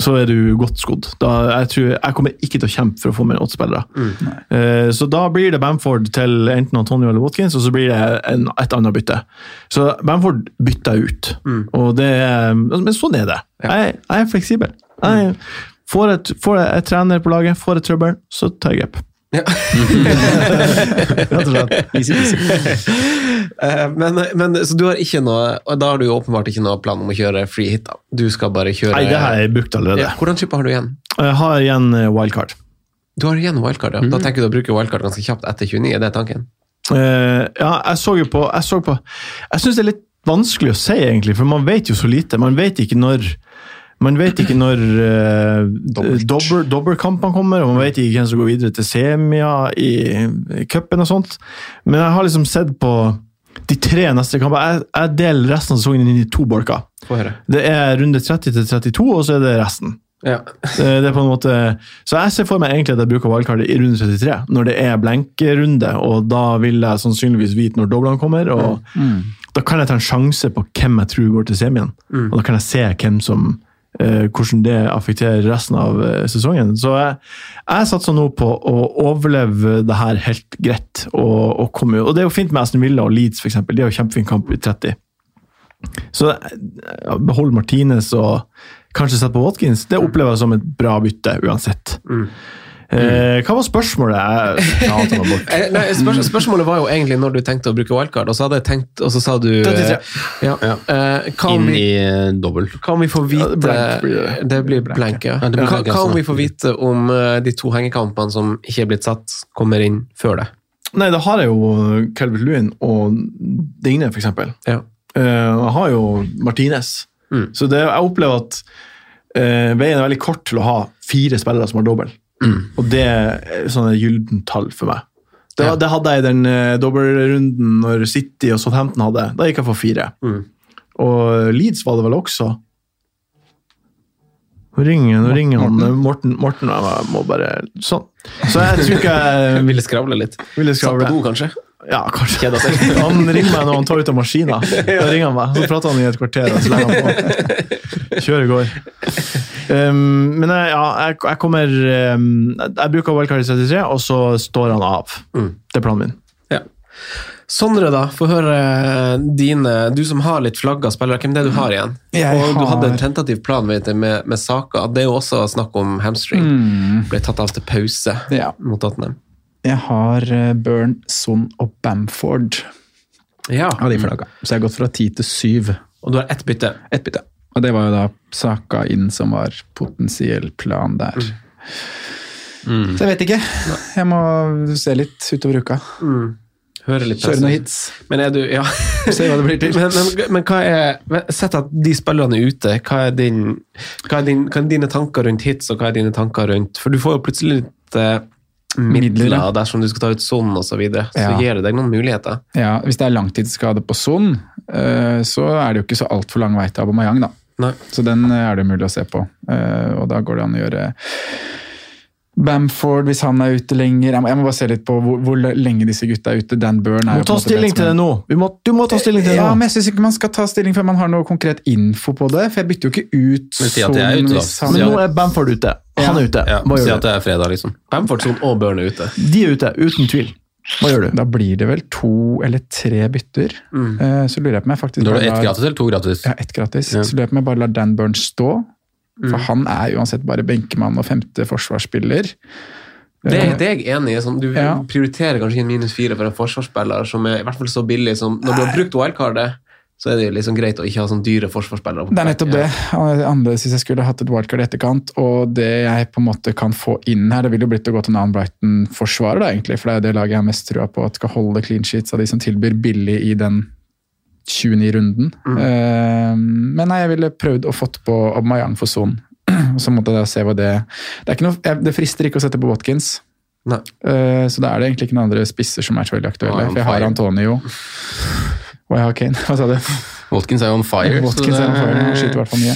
så er du godt skodd. jeg, tror, jeg kommer ikke til å kjempe for å få med åtte spillere. Mm. Uh, så da blir det Bamford til enten Antonio eller Watkins, og så blir det en, et annet bytte. Så Bamford bytter jeg ut. Mm. Det, men sånn er det. Jeg, jeg er fleksibel. Jeg får, et, får jeg trener på laget, får et trøbbel, så tar jeg grep. Ja. Easy, easy. Eh, men, men, så du har ikke noe og Da har du jo åpenbart ikke noe plan om å kjøre free hit? da. Du skal bare kjøre Nei, det har jeg brukt allerede. Ja, hvordan chipper har du igjen? Jeg har igjen eh, wildcard. Du har igjen wildcard, ja. Mm. Da mhm. tenker du å bruke wildcard ganske kjapt etter 29, er det tanken? Uh, ja, jeg så jo på Jeg, så på, jeg syns det er litt vanskelig å si, egentlig, for man vet jo så lite. Man vet ikke når man vet ikke når uh, dobbeltkampene kommer, og man vet ikke hvem som går videre til semia i, i cupen og sånt. Men jeg har liksom sett på de tre neste kampene. Jeg, jeg deler resten av sesongen inn i to bolker. Det er runde 30 til 32, og så er det resten. Ja. det, det, er på en måte, så jeg ser for meg egentlig at jeg bruker wildcardet i runde 33, når det er blenkerunde, og da vil jeg sannsynligvis vite når doblene kommer. og mm. Da kan jeg ta en sjanse på hvem jeg tror går til semien, mm. og da kan jeg se hvem som Eh, hvordan det affekterer resten av eh, sesongen. Så jeg, jeg satser nå på å overleve det her helt greit. Og, og, komme, og det er jo fint med Aston Villa og Leeds, f.eks. De har jo kjempefin kamp i 30. Så behold Martinez og kanskje sette på Watkins. Det opplever jeg som et bra bytte uansett. Mm. Eh, hva var spørsmålet? Eh, nei, spørs spørsmålet var jo egentlig når du tenkte å bruke wildcard, og så hadde jeg tenkt, og så sa du ja. Ja. Eh, Inn i dobbel. Kan vi få vite blank blir det. blir blank, ja. Kan, kan vi få vite om de to hengekampene som ikke er blitt satt, kommer inn før det? Nei, da har jeg jo Calvert Lewin og Digne, f.eks. Ja. Jeg har jo Martinez. Mm. Så det, jeg opplever at uh, veien er veldig kort til å ha fire spillere som har dobbel. Mm. Og det er sånne gyllent tall for meg. Det, ja. det, hadde jeg i den uh, dobbeltrunden når City og Southampton hadde. Da gikk jeg for fire. Mm. Og Leeds var det vel også. Nå ringer, nå ringer han Morten, Morten og jeg må bare Sånn. Så jeg tror ikke jeg Ville skravle litt. Ville skravle. Satt på do, kanskje? Ja, kanskje. Han ringer meg når han tar ut av maskina. Da ringer han meg, Så prater han i et kvarter, og så legger han på. Kjøret går. Um, men jeg, ja, jeg, jeg kommer um, Jeg bruker wildcard i 33, og så står han av. Mm. Det er planen min. Ja. Sondre, da. Få høre eh, dine Du som har litt flagga spillere, hvem det er du har igjen? Jeg og du hadde en tentativ plan vet jeg, med, med Saka. Det er jo også snakk om hamstring. Mm. Ble tatt av til pause Ja. mot Tottenham. Jeg har eh, Burn, Son og Bamford Ja. av de flagga. Så jeg har gått fra ti til syv. Og du har ett bytte. Ett bytte. Og det var jo da Saka inn som var potensiell plan der. Mm. Så jeg vet ikke. Jeg må se litt utover uka. Høre litt Kjøre noen hits. Men er du Ja. Se hva det blir til. Men, men, men hva er Sett at de spillerne er ute, hva er, din, hva, er din, hva er dine tanker rundt hits, og hva er dine tanker rundt For du får jo plutselig litt eh, midler, Midler, ja. dersom du skal ta ut Son og så videre. Så Ja. gir det deg noen muligheter. Ja, Hvis det er langtidsskade på Son, eh, så er det jo ikke så altfor lang vei til Abomayang, da. Nei. Så den eh, er det mulig å se på. Eh, Og da går det an å gjøre Bamford hvis han er ute lenger. Jeg må, jeg må bare se litt på hvor, hvor lenge disse gutta er ute. Dan Burn er må jo ta stilling til det nå. Vi må, du må ta stilling til det Ja, nå. men jeg syns ikke man skal ta stilling før man har noe konkret info på det. For jeg bytter jo ikke ut Men si at jeg er ute, da. han- Men nå er Bamford ute. Han er ute. Ja, Hva Si gjør at det er fredag, liksom. Bamford Son og Burn er ute. De er ute, uten tvil. Hva gjør du? Da blir det vel to eller tre bytter. Mm. Så lurer jeg på om jeg faktisk Da har du ett gratis eller to gratis? Ja, ett gratis. Ja. Så lurer jeg på om jeg bare lar Dan Burns stå. For Mm. han er uansett bare benkemann og femte forsvarsspiller. Det, Eh, det er jeg enig i. Sånn, du Ja. prioriterer kanskje ikke en minus fire for en forsvarsspiller som er i hvert fall så billig som Når du har brukt wildcardet, så er det jo liksom greit å ikke ha sånn dyre forsvarsspillere. Det er nettopp det. Annerledes hvis jeg skulle hatt et wildcard i etterkant. Og det jeg på en måte kan få inn her, det ville jo blitt å gå til en annen Brighton-forsvarer, da egentlig. For det er det laget jeg har mest trua på at skal holde clean sheets av de som tilbyr billig i den 29-runden. Eh, men nei, jeg ville prøvd å fått på Aubameyang for Son. Så måtte jeg da se hva det Det, noe, det frister ikke å sette på Watkins. Eh, så da er det egentlig ikke noen andre spisser som er så veldig aktuelle. Ah, For jeg har. Antonio. Og jeg har Kane. Hva sa du? Watkins er jo on fire. Watkins er on fire, han skyter i hvert fall mye.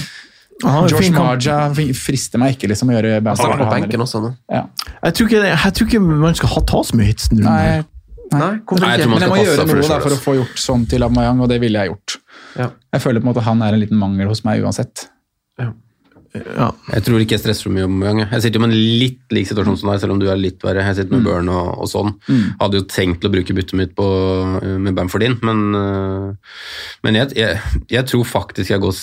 Han har Josh. Marja frister meg ikke liksom å gjøre Han starter på benken også nå. Ja. Jeg tror ikke, jeg tror ikke man skal ha, ta så mye hits. Nei. Nei, Nei, jeg tror man men jeg må gjøre noe for det for å altså. få gjort sånn til Aubameyang, og det ville jeg gjort. Ja. Jeg føler på en måte han er en liten mangel hos meg uansett. Ja. Jeg tror ikke jeg stresser så mye om gang. Jeg sitter jo med en litt lik situasjon som deg, selv om du er litt verre. Jeg sitter med Burn og, og sånn. Hadde jo tenkt å bruke byttet mitt på, med Bamford inn, men, øh, men jeg, jeg, jeg tror faktisk jeg går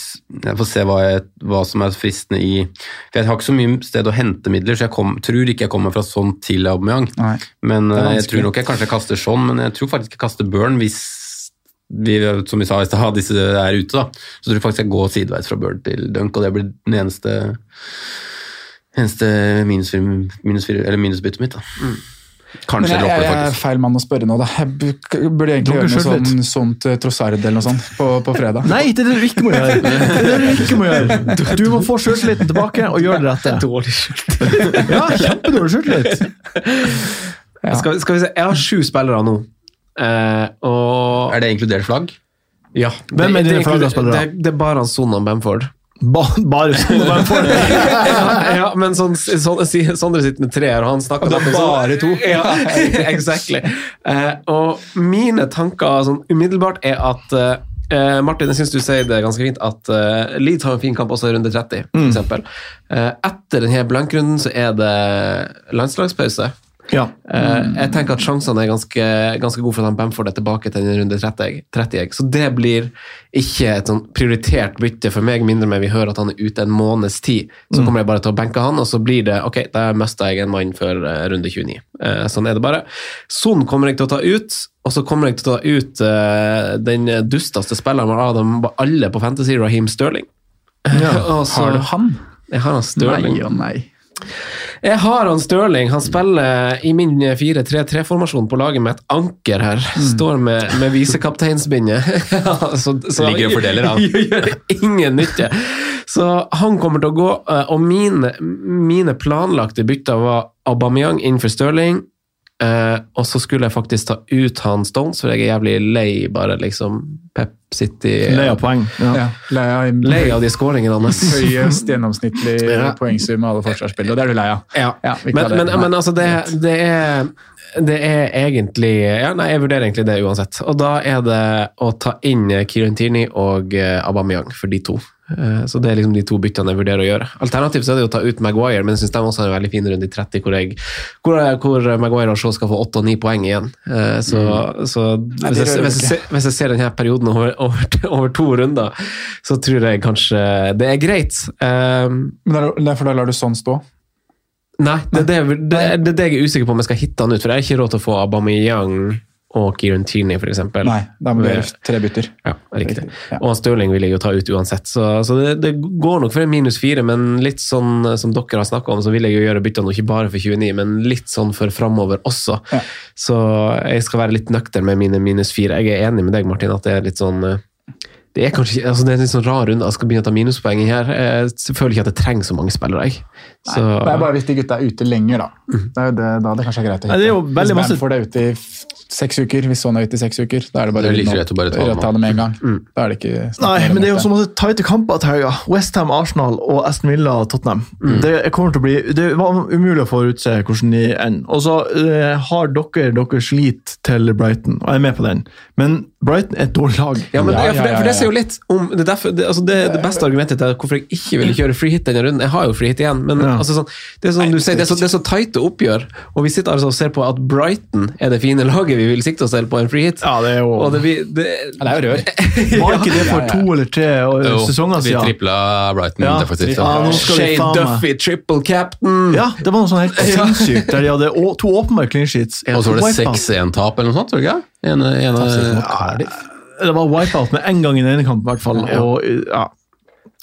Jeg får se hva, jeg, hva som er fristende i For jeg har ikke så mye sted å hente midler, så jeg kom, tror ikke jeg kommer fra sånn til Aubameyang. Nei. Men øh, jeg tror nok jeg kanskje kaster sånn, men jeg tror faktisk jeg kaster Burn hvis vi, som vi sa i stad, disse er ute, da. Så tror jeg faktisk jeg går sideveis fra Bird til Dunk, og det blir den eneste eneste minusbyttet minus eller mitt. da. Mm. Kanskje jeg, jeg, jeg er feil mann å spørre nå, da. Jeg burde egentlig gjøre noe sånn, sånt eh, Trossard eller noe sånt på, på fredag. Nei, det er det du ikke må gjøre! Det er det du ikke må gjøre. Du må få sjøltilliten tilbake og gjøre det rette. Dårlig skjult. Ja, kjempedårlig sjøltillit. Ja. Skal, skal vi se, jeg har sju spillere nå. Eh, og Er det inkludert flagg? ja, Hvem er det, dine flaggerspillere? det, det er bare han Son og Bamford. Ba, bare Sonan Bamford? for ja, ja, men sånn, sånn, Sondre sitter med tre her, og han snakker Og det er bare to. Ja, exactly. Uh, og mine tanker sånn, umiddelbart er at eh, Martin, jeg syns du sier det ganske fint at uh, Leeds har en fin kamp også i runde 30, for Mm. Eh, etter denne blankrunden så er det landslagspause. Ja. Mm. jeg tenker at sjansene er ganske, ganske gode for at Bamford er tilbake til den runde 30. 30. Så det blir ikke et sånn prioritert bytte for meg, mindre med vi hører at han er ute en måneds tid. Så kommer jeg bare til å benke han, og så blir det ok, da mista jeg en mann før eh, runde 29. Eh, sånn er det bare. Son kommer jeg til å ta ut, og så kommer jeg til å ta ut den dusteste spilleren av dem alle på Fantasy, Raheem Sterling. Og så- Har du han? Jeg har han Sterling. Nei og nei. Jeg har han Stirling. Han spiller i min 4-3-3-formasjon på laget med et anker her. Står med, med visekapteinsbindet. Ja, så, så Ligger og fordeler, han. Gjør ingen nytte. Så han kommer til å gå, eh, og mine, mine planlagte bytter var Aubameyang innenfor Stirling. Eh, og så skulle jeg faktisk ta ut han Stones, for jeg er jævlig lei bare liksom Pep City Lei av poeng. Ja. Ja, lei av Lei av de skåringene hans. høyest gjennomsnittlig Ja. poengsum av alle forsvarsspillere, og det er du lei av. Ja. Ja, men, men, men altså, det, det er Det er egentlig Ja, nei, jeg vurderer egentlig det uansett. Og da er det å ta inn Kirantini og Abameyang Aubameyang for de to. Eh, Så det er liksom de to byttene jeg vurderer å gjøre. Alternativt så er det å ta ut Maguire, men jeg syns de også har en veldig fin runde i 30, hvor, jeg, hvor, hvor Maguire og Shaw skal få 8 og 9 poeng igjen. Så, Så, så hvis, jeg, hvis, jeg, ser- hvis jeg ser denne perioden over, over, over to runder, så tror jeg kanskje det er greit. Um, Men Derfor da lar du sånn stå? Nei, det er det, det, det det jeg er usikker på om jeg skal hitte han ut, for jeg har ikke råd til å få Aubameyang og Kieran Tierney, eksempel. Nei, da må det tre bytter. Ja, riktig. Og Stirling vil jeg jo ta ut uansett, så, så det, det går nok for en minus fire, men litt sånn eh, som dere har snakka om, så vil jeg jo gjøre byttene ikke bare for 29, men litt sånn for framover også. Så jeg skal være litt nøktern med mine minus fire. Jeg er enig med deg, Martin, at det er litt sånn eh, det er kanskje altså det er en litt sånn rar runde. Jeg skal begynne å ta minuspoeng her. Jeg føler ikke at jeg trenger så mange spillere. Jeg. Så, Det er bare hvis de gutta er ute lenger, da. Det er jo det, da det kanskje er greit å Nei, det er jo hitte. veldig Hvis masse- Bamford er ute i f- seks uker, hvis sånn er ute i seks uker, da er det bare Det er like rett å bare ta dem ta det med en gang. Mm. Da er det ikke Nei, men det er jo så masse tighte kamper til helga. Westham, Arsenal og Aston Villa Tottenham. Det kommer til å bli Det var umulig å forutse hvordan de ender. Og så uh, har dere deres slit til Brighton, og jeg er med på den. Men Brighton er et dårlig lag. Ja, men, Ja, ja, for, det, for det ser jo litt om Det, er derfor, det, altså det, det beste argumentet til hvorfor jeg ikke ville kjøre free hit denne runden Jeg har jo free hit igjen, men Ja. altså sånn, det er sånn du sier, det er så, det så tighte oppgjør, og vi sitter altså og ser på at Brighton er det fine laget vi vil sikte oss til på en free hit. Ja, det er jo Og det, vi, det, Ja, det er jo rør. Var ikke det for to eller tre og, Jo, sesonger vi siden? tripla Brighton Ja, defensivt. ja, nå skal vi Shane faen Duffy, triple captain! Ja, det var noe sånn helt sinnssykt, der de hadde å- to åpenbare clean sheets. Og så var det 6-1-tap eller noe sånt, tror du ikke? Ene, ene, Det var wipeout med en gang i den ene kampen, i hvert fall. Og, ja.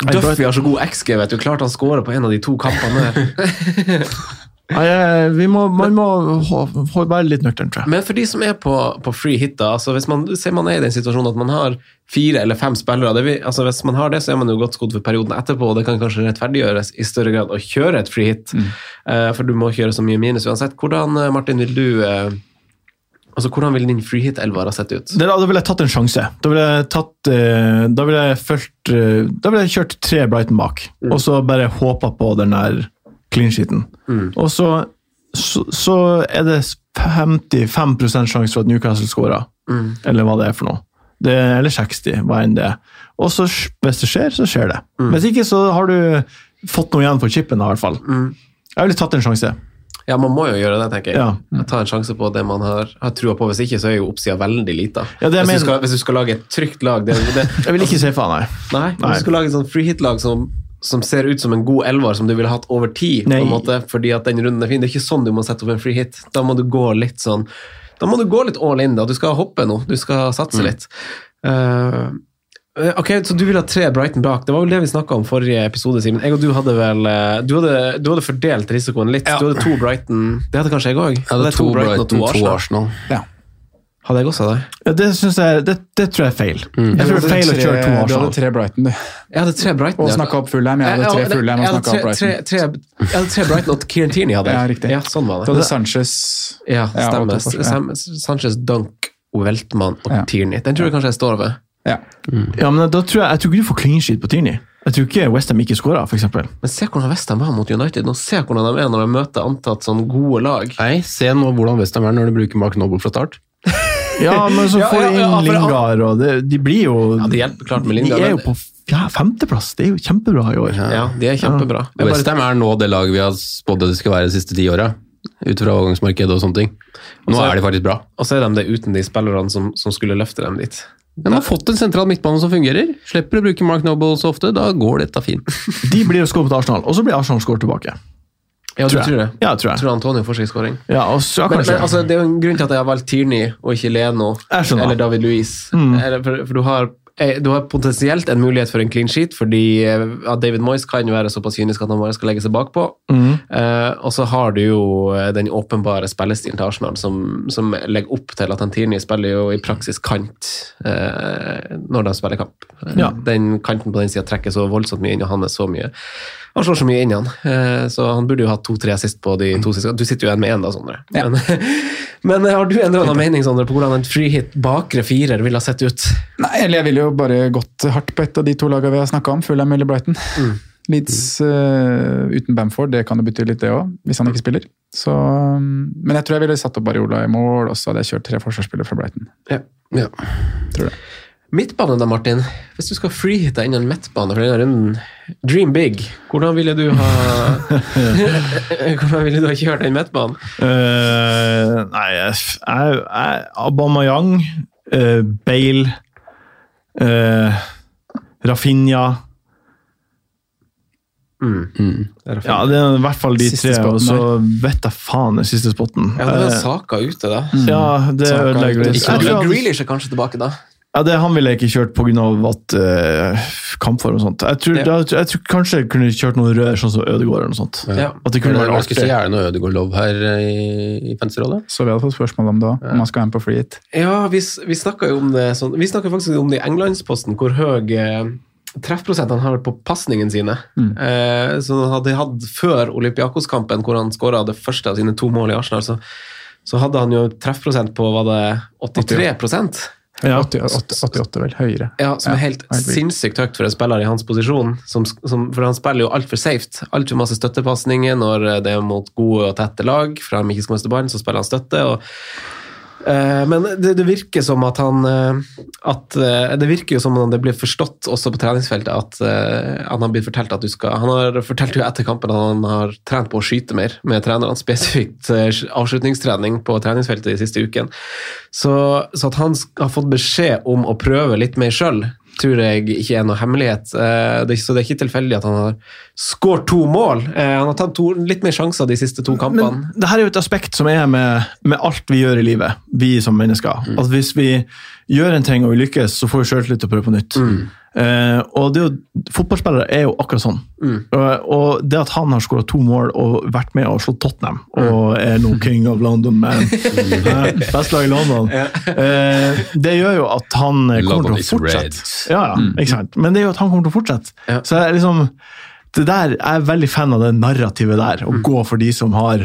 Duffy har så god XG, vet du. Klart han skårer på en av de to kampene der. Nei, vi må, man må være litt nøktern, tror jeg. Men for de som er på, på free hit, da, altså hvis man ser man er i den situasjonen at man har fire eller fem spillere, det vil, altså hvis man har det, så er man jo godt skodd for perioden etterpå, og det kan kanskje rettferdiggjøres i større grad å kjøre et free hit, Eh, for du må kjøre så mye minus uansett. Hvordan, eh, Martin, vil du eh, Altså, Hvordan vil din free hit-elver ha sett ut? Det, da ville jeg tatt en sjanse. Da ville jeg tatt eh, Da ville jeg følt, eh, Da ville jeg kjørt tre Brighton bak, og så bare håpa på den der clean sheeten. Og så, så, så er det 55 sjanse for at Newcastle scorer, eller hva det er for noe. Det, eller 60, hva enn det er. Og så hvis det skjer, så skjer det. Hvis ikke, så har du fått noe igjen for chipen, i hvert fall. Jeg ville tatt en sjanse. Ja, man må jo gjøre det, tenker jeg. Ja. Ta en sjanse på det man har, har trua på. Hvis ikke, så er jo oppsida veldig lita. Ja, hvis, skal, hvis du skal lage et trygt lag det, det, Jeg vil ikke si faen, nei. Nei, Nei. hvis du skal lage et sånn free hit-lag som, som ser ut som en god elver som du ville hatt over tid, på en måte, fordi at den runden er fin. Det er ikke sånn du må sette opp en free hit. Da må du gå litt sånn Da må du gå litt all in. da. Du skal hoppe nå. Du skal satse litt. Eh, ok, Så du vil ha tre Brighton bak. Det var vel det vi snakka om forrige episode, Simen. Jeg og du hadde vel eh, Du hadde, du hadde fordelt risikoen litt. Du hadde to Brighton Det hadde kanskje jeg òg. Jeg hadde to Brighton, to Arsenal. Hadde jeg også det? Ja, Det, jeg, det, det tror jeg er feil. Jeg tror det er feil å kjøre to Du hadde tre Brighton, du. Jeg hadde tre Brighton. Og snakka opp Fulheim. Jeg hadde tre Fulheim og snakka opp Brighton. tre- tre- Jeg hadde tre Brighton og Kieran Tierney hadde jeg. Ja, riktig. Ja, sånn var Du hadde Sanchez Ja, Ja, og stemmer. ja. Sanchez, Dunk, Weltmann og Ja. Tierney. Den tror jeg kanskje jeg står ved. Ja. Ja, men da tror jeg, jeg tror ikke du får clean sheet på Tierney. Jeg tror ikke Westham ikke skåra, f.eks. Men se hvordan Westham var mot United. Nå Se hvordan de er når de møter antatt sånn gode lag. Nei, se nå hvordan Westham er når de bruker Mark Noble fra start. Ja, men så får de ja, ja, inn Lingard, og det, de blir jo Ja, Det hjelper klart med De er jo på ja, femteplass. Det er jo kjempebra i år. Ja, de er kjempebra. Ja. Westham er nå det laget vi har spådd det skal være de siste ti åra. Ut fra overgangsmarkedet og sånne ting. Nå er de faktisk bra. Og så er de det uten de spillerne som, som skulle løfte dem dit. De har fått en sentral midtbane som fungerer. Slipper å bruke Mark Noble så ofte. Da går dette fint. De blir å skåre mot Arsenal, og så blir Arsenal skåret tilbake. Ja, du Tror jeg. tror det? Ja, tror jeg. Tror Antonio får seg skåring? Ja, og ja, Men, men altså, det er jo en grunn til at jeg har valgt Tierney og ikke Leno eller David Louise. Mm. For, for du, har, du har potensielt en mulighet for en clean sheet, fordi eh, at David Moyes kan jo være såpass kynisk at han bare skal legge seg bakpå. Mm. Eh, og så har du jo eh, den åpenbare spillestilen til Arsenal, som, som legger opp til at han Tierney spiller jo i praksis kant eh, når de spiller kamp. Eh, Ja. Den kanten på den sida trekker så voldsomt mye inn, og han er så mye han slår så mye inn i han, eh, så han burde jo hatt to-tre assist på de to siste. Du sitter jo igjen med én, da, Sondre. Ja. Men, men har du en eller annen mening Sandra, på hvordan en freehit bakre firer ville ha sett ut? Nei, eller jeg ville jo bare gått hardt på et av de to lagene vi har snakka om, Fulham eller Brighton. Leeds uh, uten Bamford, det kan jo bety litt, det òg, hvis han ikke spiller. Så, um, men jeg tror jeg ville satt opp Bariola i mål, og så hadde jeg kjørt tre forsvarsspillere fra Brighton. Ja. Ja. Tror det. Midtbane da, Martin. Hvis du skal freehitte inn en midtbane for denne runden, dream big. Hvordan ville du ha Hvordan ville du ha kjørt den midtbanen? Uh, nei, jeg, jeg, Aubameyang, uh, Bale, uh, Rafinha Ja, det er i hvert fall de Siste tre, og så vet jeg faen den siste spotten. Ja, det er Saka ute, da. ja, det ødelegger litt. Grealish er kanskje tilbake da. Ja, det Han ville jeg ikke kjørt pga. uh, kampform og sånt. Jeg tror, Ja. da, jeg tror kanskje jeg kunne kjørt noen rør, sånn som Ødegaard eller noe sånt. Ja. At det kunne vært artig. skulle så gjerne noe Ødegaard-lov her i, i fancy-rolle. Så vi hadde fått spørsmål om det òg, om han skal hjem på free hit. Ja, vi, vi snakka jo om det sånn Vi snakka faktisk om det i Englandsposten, hvor høy eh, treffprosent han har på pasningene sine. Eh, så han hadde hatt før Olympiakos-kampen, hvor han skåra det første av sine to mål i Arsenal, så, så hadde han jo treffprosent på var det 83 Ja. 88, 88 vel, høyere. Ja, som er helt helt sinnssykt høyt for en spiller i hans posisjon. Som, som, for han spiller jo altfor safe. Altfor masse støttepasninger når det er mot gode og tette lag. Fra de ikke skal miste ballen, så spiller han støtte. Og, eh, men det, det virker som at han eh, at, eh, Det virker jo som om det blir forstått også på treningsfeltet at eh, han har blitt fortalt at du skal Han har fortalt jo etter kampen at han har trent på å skyte mer med trenerne, spesifikt eh, avslutningstrening på treningsfeltet de siste ukene. Så, så at han har fått beskjed om å prøve litt mer sjøl, tror jeg ikke er noe hemmelighet. Eh, det, er så det er ikke tilfeldig at han har skåret to mål. Eh, han har tatt to, litt mer sjanser de siste to kampene. Men det her er jo et aspekt som er med, med alt vi gjør i livet, vi som mennesker. At hvis vi gjør en ting og vi lykkes, så får vi sjøltillit til å prøve på nytt. Eh, og det er jo, Fotballspillere er jo akkurat sånn. Og, og det at han har skåra to mål og vært med og slått Tottenham, og er nå king of London, man. uh, Best lag i London. Eh, det gjør jo at han eh, kommer London til å fortsette. Ja, ja, ikke sant? Men det er jo at han kommer til å fortsette. Ja. Så jeg liksom det der, Jeg er veldig fan av det narrativet der, å gå for de som har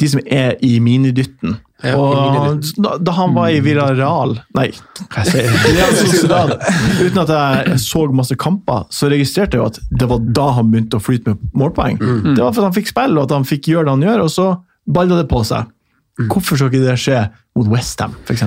de som er i minidytten. Ja, og da, da han var i Villarreal Nei, hva jeg sier Sociedad, Uten at jeg så masse kamper, så registrerte jeg jo at det var da han begynte å flyte med målpoeng. Det var fordi han fikk spille, og at han fikk gjøre det han gjør, og så balla det på seg. Hvorfor skal ikke det skje mot Westham, f.eks.?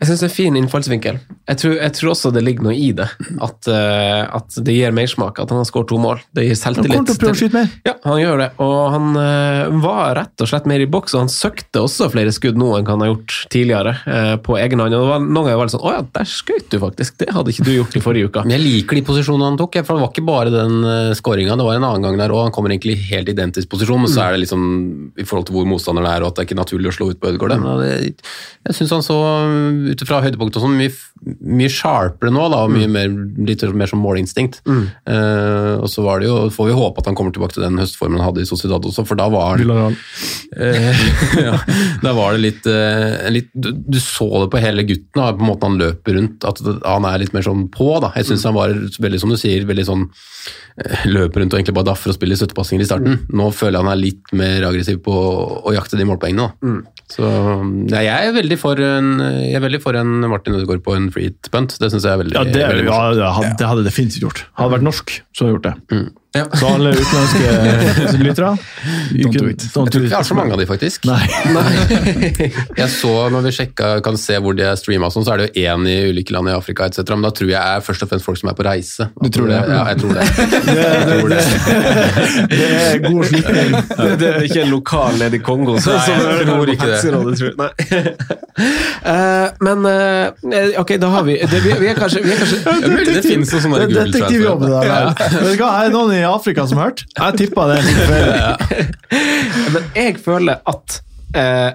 Jeg syns det er en fin innfallsvinkel. Jeg tror, jeg tror også det ligger noe i det. At, uh, at det gir mersmak at han har skåret to mål. Det gir Han selvtillit. kommer til å prøve å skyte mer. Ja, han gjør det. Og han uh, var rett og slett mer i boks, og han søkte også flere skudd nå enn han har gjort tidligere, uh, på egen hånd. Og det var, noen ganger var det sånn Å ja, der skøyt du faktisk! Det hadde ikke du gjort i forrige uke. Men jeg liker de posisjonene han tok, for det var ikke bare den uh, skåringa. Det var en annen gang der òg. Han kommer egentlig i helt identisk posisjon, men så er det liksom i forhold til hvor motstanderen er, og at det er ikke naturlig å slå ut på Ødegaard. Men jeg syns han så, ut fra høydepunkt og sånn, mye, mye sharpere nå, da, og mye mer, litt mer som målinstinkt. Uh, og så var det jo, får vi håpe at han kommer tilbake til den høstformen han hadde i Sociedad også, for da var han. Eh, ja, da var det litt, uh, litt du, du så det på hele gutten, da, på måten han løper rundt, at han er litt mer sånn på. da. Jeg syns han var veldig, som du sier, veldig sånn løper rundt og egentlig bare daffer og spiller støttepasninger i starten. Nå føler jeg han er litt mer aggressiv på å, å jakte de målpoengene. da. Så ja, jeg er veldig for en, jeg er veldig for en Martin Ødegaard på en free punt. Det syns jeg er veldig, Ja, det, veldig ja, det hadde, det definitivt gjort. Hadde det vært norsk, så hadde jeg gjort det. Ja. Så alle utenlandske lyttere Don't do it. don't Jeg tror ikke vi har så mange av de, faktisk. Nei. Jeg så når vi sjekka, kan se hvor de er streama, sånn, så er det jo én i ulike land i Afrika etc. Men da tror jeg er først og fremst folk som er på reise. Du tror det? Ja, jeg tror det. Det, det, det, det er god slutning. Det, det er ikke en lokal nede i Kongo. Så, Nei, jeg tror ikke det. Tror jeg. Nei. Eh, men eh, ok, da har vi det, vi, vi er kanskje, vi er kanskje Det er mulig det finnes noen sånne Det er detektivjobb, det der. Vet du hva, Er det noen i Afrika som hørt? Jeg tippa det. Men jeg føler at eh,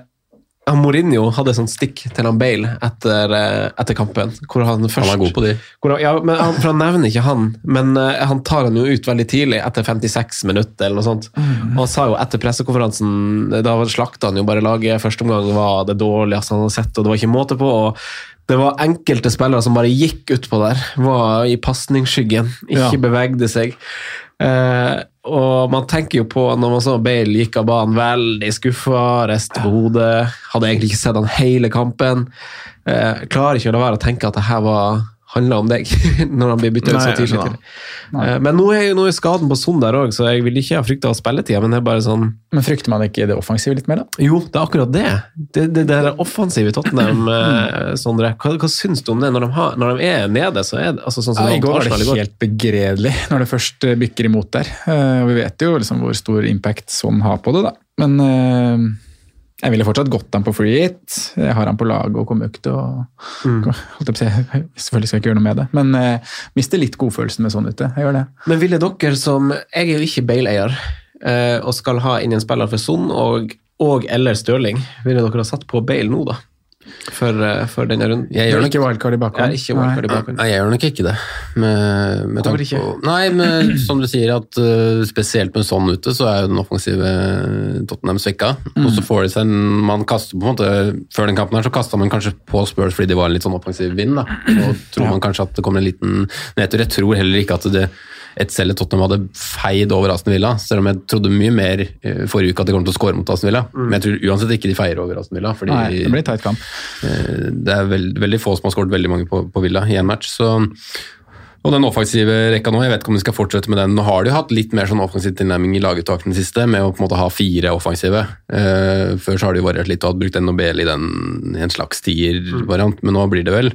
Mourinho hadde sånn stikk til han Bale etter, eh, etter kampen. Hvor han, først, Han er god på de. Hvor han, ja, men han, for han nevner ikke han, men eh, han tar han jo ut veldig tidlig, etter 56 minutter eller noe sånt. Og han sa jo etter pressekonferansen Da slakta han jo bare laget. Første omgang var det dårligste han hadde sett, og det var ikke måte på. og det var enkelte spillere som bare gikk utpå der, var i pasningsskyggen, ikke Ja. bevegde seg. Eh, og man tenker jo på, når man så Bale gikk av banen, veldig skuffa, reiste på hodet, hadde egentlig ikke sett han hele kampen. Eh, klarer ikke å la være å tenke at det her var handler om deg, når han blir bytta ut så tidlig. nei. nei. Men nå er, nå er skaden på Son der òg, så jeg vil ikke ha frykta spilletida, men det er bare sånn Men frykter man ikke det offensive litt mer, da? Jo, det er akkurat det. Det, det, det er offensive Tottenham, eh, Sondre. Hva, hva syns du om det? Når de, har, når de er nede, så er det altså, sånn som Ja, I går var det helt begredelig når det først eh, bikker imot der. Eh, Og vi vet jo liksom hvor stor impact Son har på det, da. Men eh, jeg ville fortsatt gått ham på free hit. Jeg har ham på laget og til å Mm. Selvfølgelig skal jeg ikke gjøre noe med det, men eh, mister litt godfølelsen med sånn ute. Jeg gjør det. Men ville dere som Jeg er jo ikke Bale-eier eh, og skal ha inn en spiller for Son og, og eller Stirling. Ville dere ha satt på Bale nå, da? For, eh, for denne runden? Jeg gjør nok ikke wildcard i bakhånd. Nei, jeg gjør nok ikke det. Med, med tanke ikke? På, nei, men som du sier, at uh, spesielt med sånn ute, så er jo den offensive Tottenham svekka. Og så får de seg en Man kaster på en måte Før den kampen her så kasta man kanskje på Spurs fordi de var en litt sånn offensiv vind. da. Så tror man kanskje at det kommer en liten nedtur. Jeg tror heller ikke at det et selv Tottenham hadde feid over Aston Villa, selv om jeg trodde mye mer eh, forrige uke at de kom til å skåre mot Aston Villa. Men jeg tror uansett ikke de feier over Aston Villa. fordi Nei, det blir tight kamp. Eh, Det er veld, veldig få som har skåret veldig mange på, på Villa i en match. Så, og den offensive rekka nå, jeg vet ikke om de skal fortsette med den. Nå har de jo hatt litt mer sånn offensiv tilnærming i laguttakene siste, med å på en måte ha fire offensive. Uh, før så har de variert litt og hatt brukt en Nobel i den en slags tier-variant, men nå blir det vel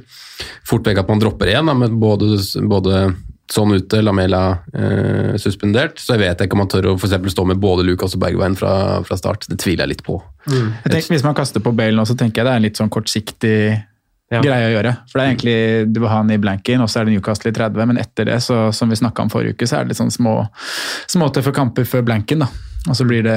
fort vekk at man dropper én, med både, både sånn ute, Lamela eh, suspendert. Så jeg vet ikke om man tør å for stå med både Lucas og Bergveien fra, fra start. Det tviler jeg litt på. Jeg tenker, hvis man kaster på Bale nå, så tenker jeg det er en litt sånn kortsiktig greie å gjøre. For det er egentlig, Du vil ha han i blanken, og så er det Newcastle i 30, men etter det, så, som vi snakka om forrige uke, så er det litt sånn små, små for kamper før blanken. da. Og så blir det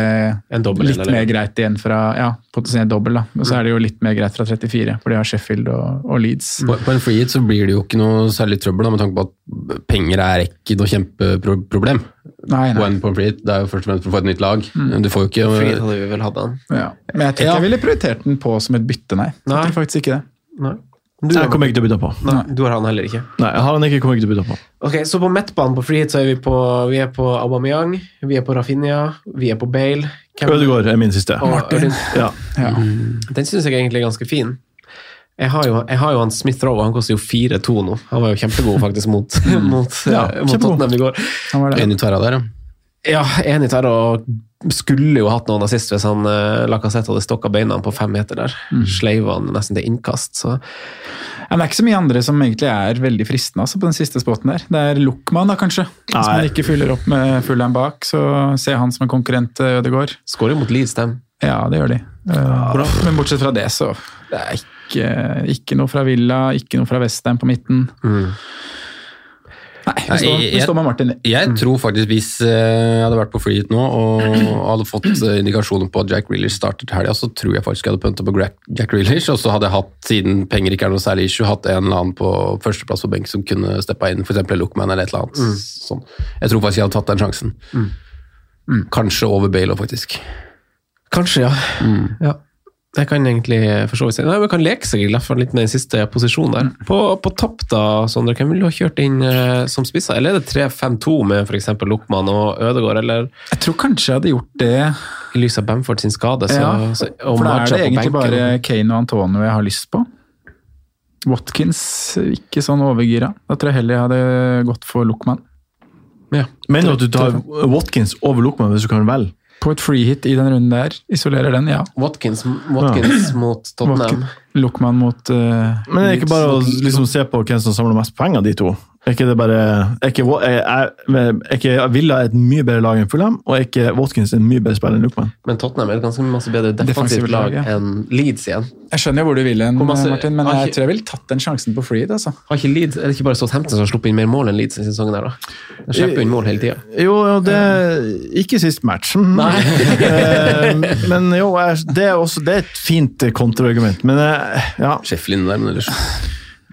dobbel, litt eller? mer greit igjen fra ja, potensielt dobbel. da. Og så er det jo litt mer greit fra 34, for de har Sheffield og, og Leeds. På, på en free hit så blir det jo ikke noe særlig trøbbel, da, med tanke på at penger er ikke noe kjempeproblem. Nei, På en, på en free hit, Det er jo først og fremst for å få et nytt lag. Du får jo ikke Free hadde vi vel hatt den. Ja. Men jeg tror ikke Ja. jeg ville prioritert den på som et bytte, nei. Jeg Nei. tror faktisk ikke det. Nei. Jeg kommer ikke til å bytte på. Nei, du har han heller ikke. Nei, jeg har han ikke, kommer ikke til å bytte på. Ok, Så på midtbanen på free så er vi på, vi er på Aubameyang, vi er på Rafinha, vi er på Bale. Ødegaard er min siste. Og Ørlin. Ja. Ja. Den syns jeg egentlig er ganske fin. Jeg har jo, jeg har jo han Smith Rowe, han koster jo 4-2 nå. Han var jo kjempegod faktisk mot, mot, Ja, mot. Tottenham i går. Han var det. Ja. Enig der, og skulle jo hatt noen assist hvis han uh, Lacassette hadde stokka beina på fem meter der. Sleiva han nesten til innkast. Så. Ja, det er ikke så mye andre som egentlig er veldig fristende altså, på den siste spotten der. Det er Luckman, da, kanskje. Hvis Nei. man ikke fyller opp med Fulham bak, så ser han som en konkurrent til Ødegaard. Skårer mot Leeds, dem. Ja, det gjør de. Ja. men bortsett fra det, så det er ikke, ikke noe fra Villa, ikke noe fra Westham på midten. Nei, vi står, vi står med Martin. Jeg tror faktisk hvis eh, jeg hadde vært på flyet nå og hadde fått eh, indikasjoner på at Jack Reelish starter til helga, så tror jeg faktisk jeg hadde pønta på Jack Reelish, og så hadde jeg hatt, siden penger ikke er noe særlig issue, hatt en eller annen på førsteplass på benk som kunne steppa inn, f.eks. Lookman eller et eller annet. Sånn. Jeg tror faktisk jeg hadde tatt den sjansen. Kanskje over Bale òg, faktisk. Kanskje, ja. ja. Jeg kan egentlig for så vidt si Nei, men kan leke seg i hvert fall litt med den siste posisjonen der. På, på topp, da, Sondre, hvem vil du ha kjørt inn eh, som spisser? Eller er det 3-5-2 med f.eks. Luckman og Ødegaard, eller Jeg tror kanskje jeg hadde gjort det. i lys av Bamford sin skade? Så, Ja, så, og For da er det egentlig benken. bare Kane og Antonio jeg har lyst på. Watkins ikke sånn overgira. Da tror jeg heller jeg hadde gått for Luckman. Ja. Mener du at du tar Watkins over Luckman hvis du kan velge? På et free hit i den runden der. Isolerer den, ja. Watkins, Watkins mot Tottenham. Luckman mot uh, Men er det ikke bare å liksom se på hvem som samler mest poeng av de to? Er ikke det bare Er ikke, er, er, er ikke Villa et mye bedre lag enn Fulham, og er ikke Watkins en mye bedre spiller enn Luckman? Men Tottenham er et ganske masse bedre defensivt lag ja. enn Leeds igjen. Jeg skjønner jo hvor du vil hen, Martin, men jeg ikke- tror jeg ville tatt den sjansen på free hit. altså. Har ikke Leeds, er det ikke bare Southampton som har sluppet inn mer mål enn Leeds denne sesongen? her da? De slipper inn mål hele tida. Jo, jo, det Ikke sist match. nei. men jo, det er, også, det er et fint kontraargument. Men eh, ja, Sheffield der, men ellers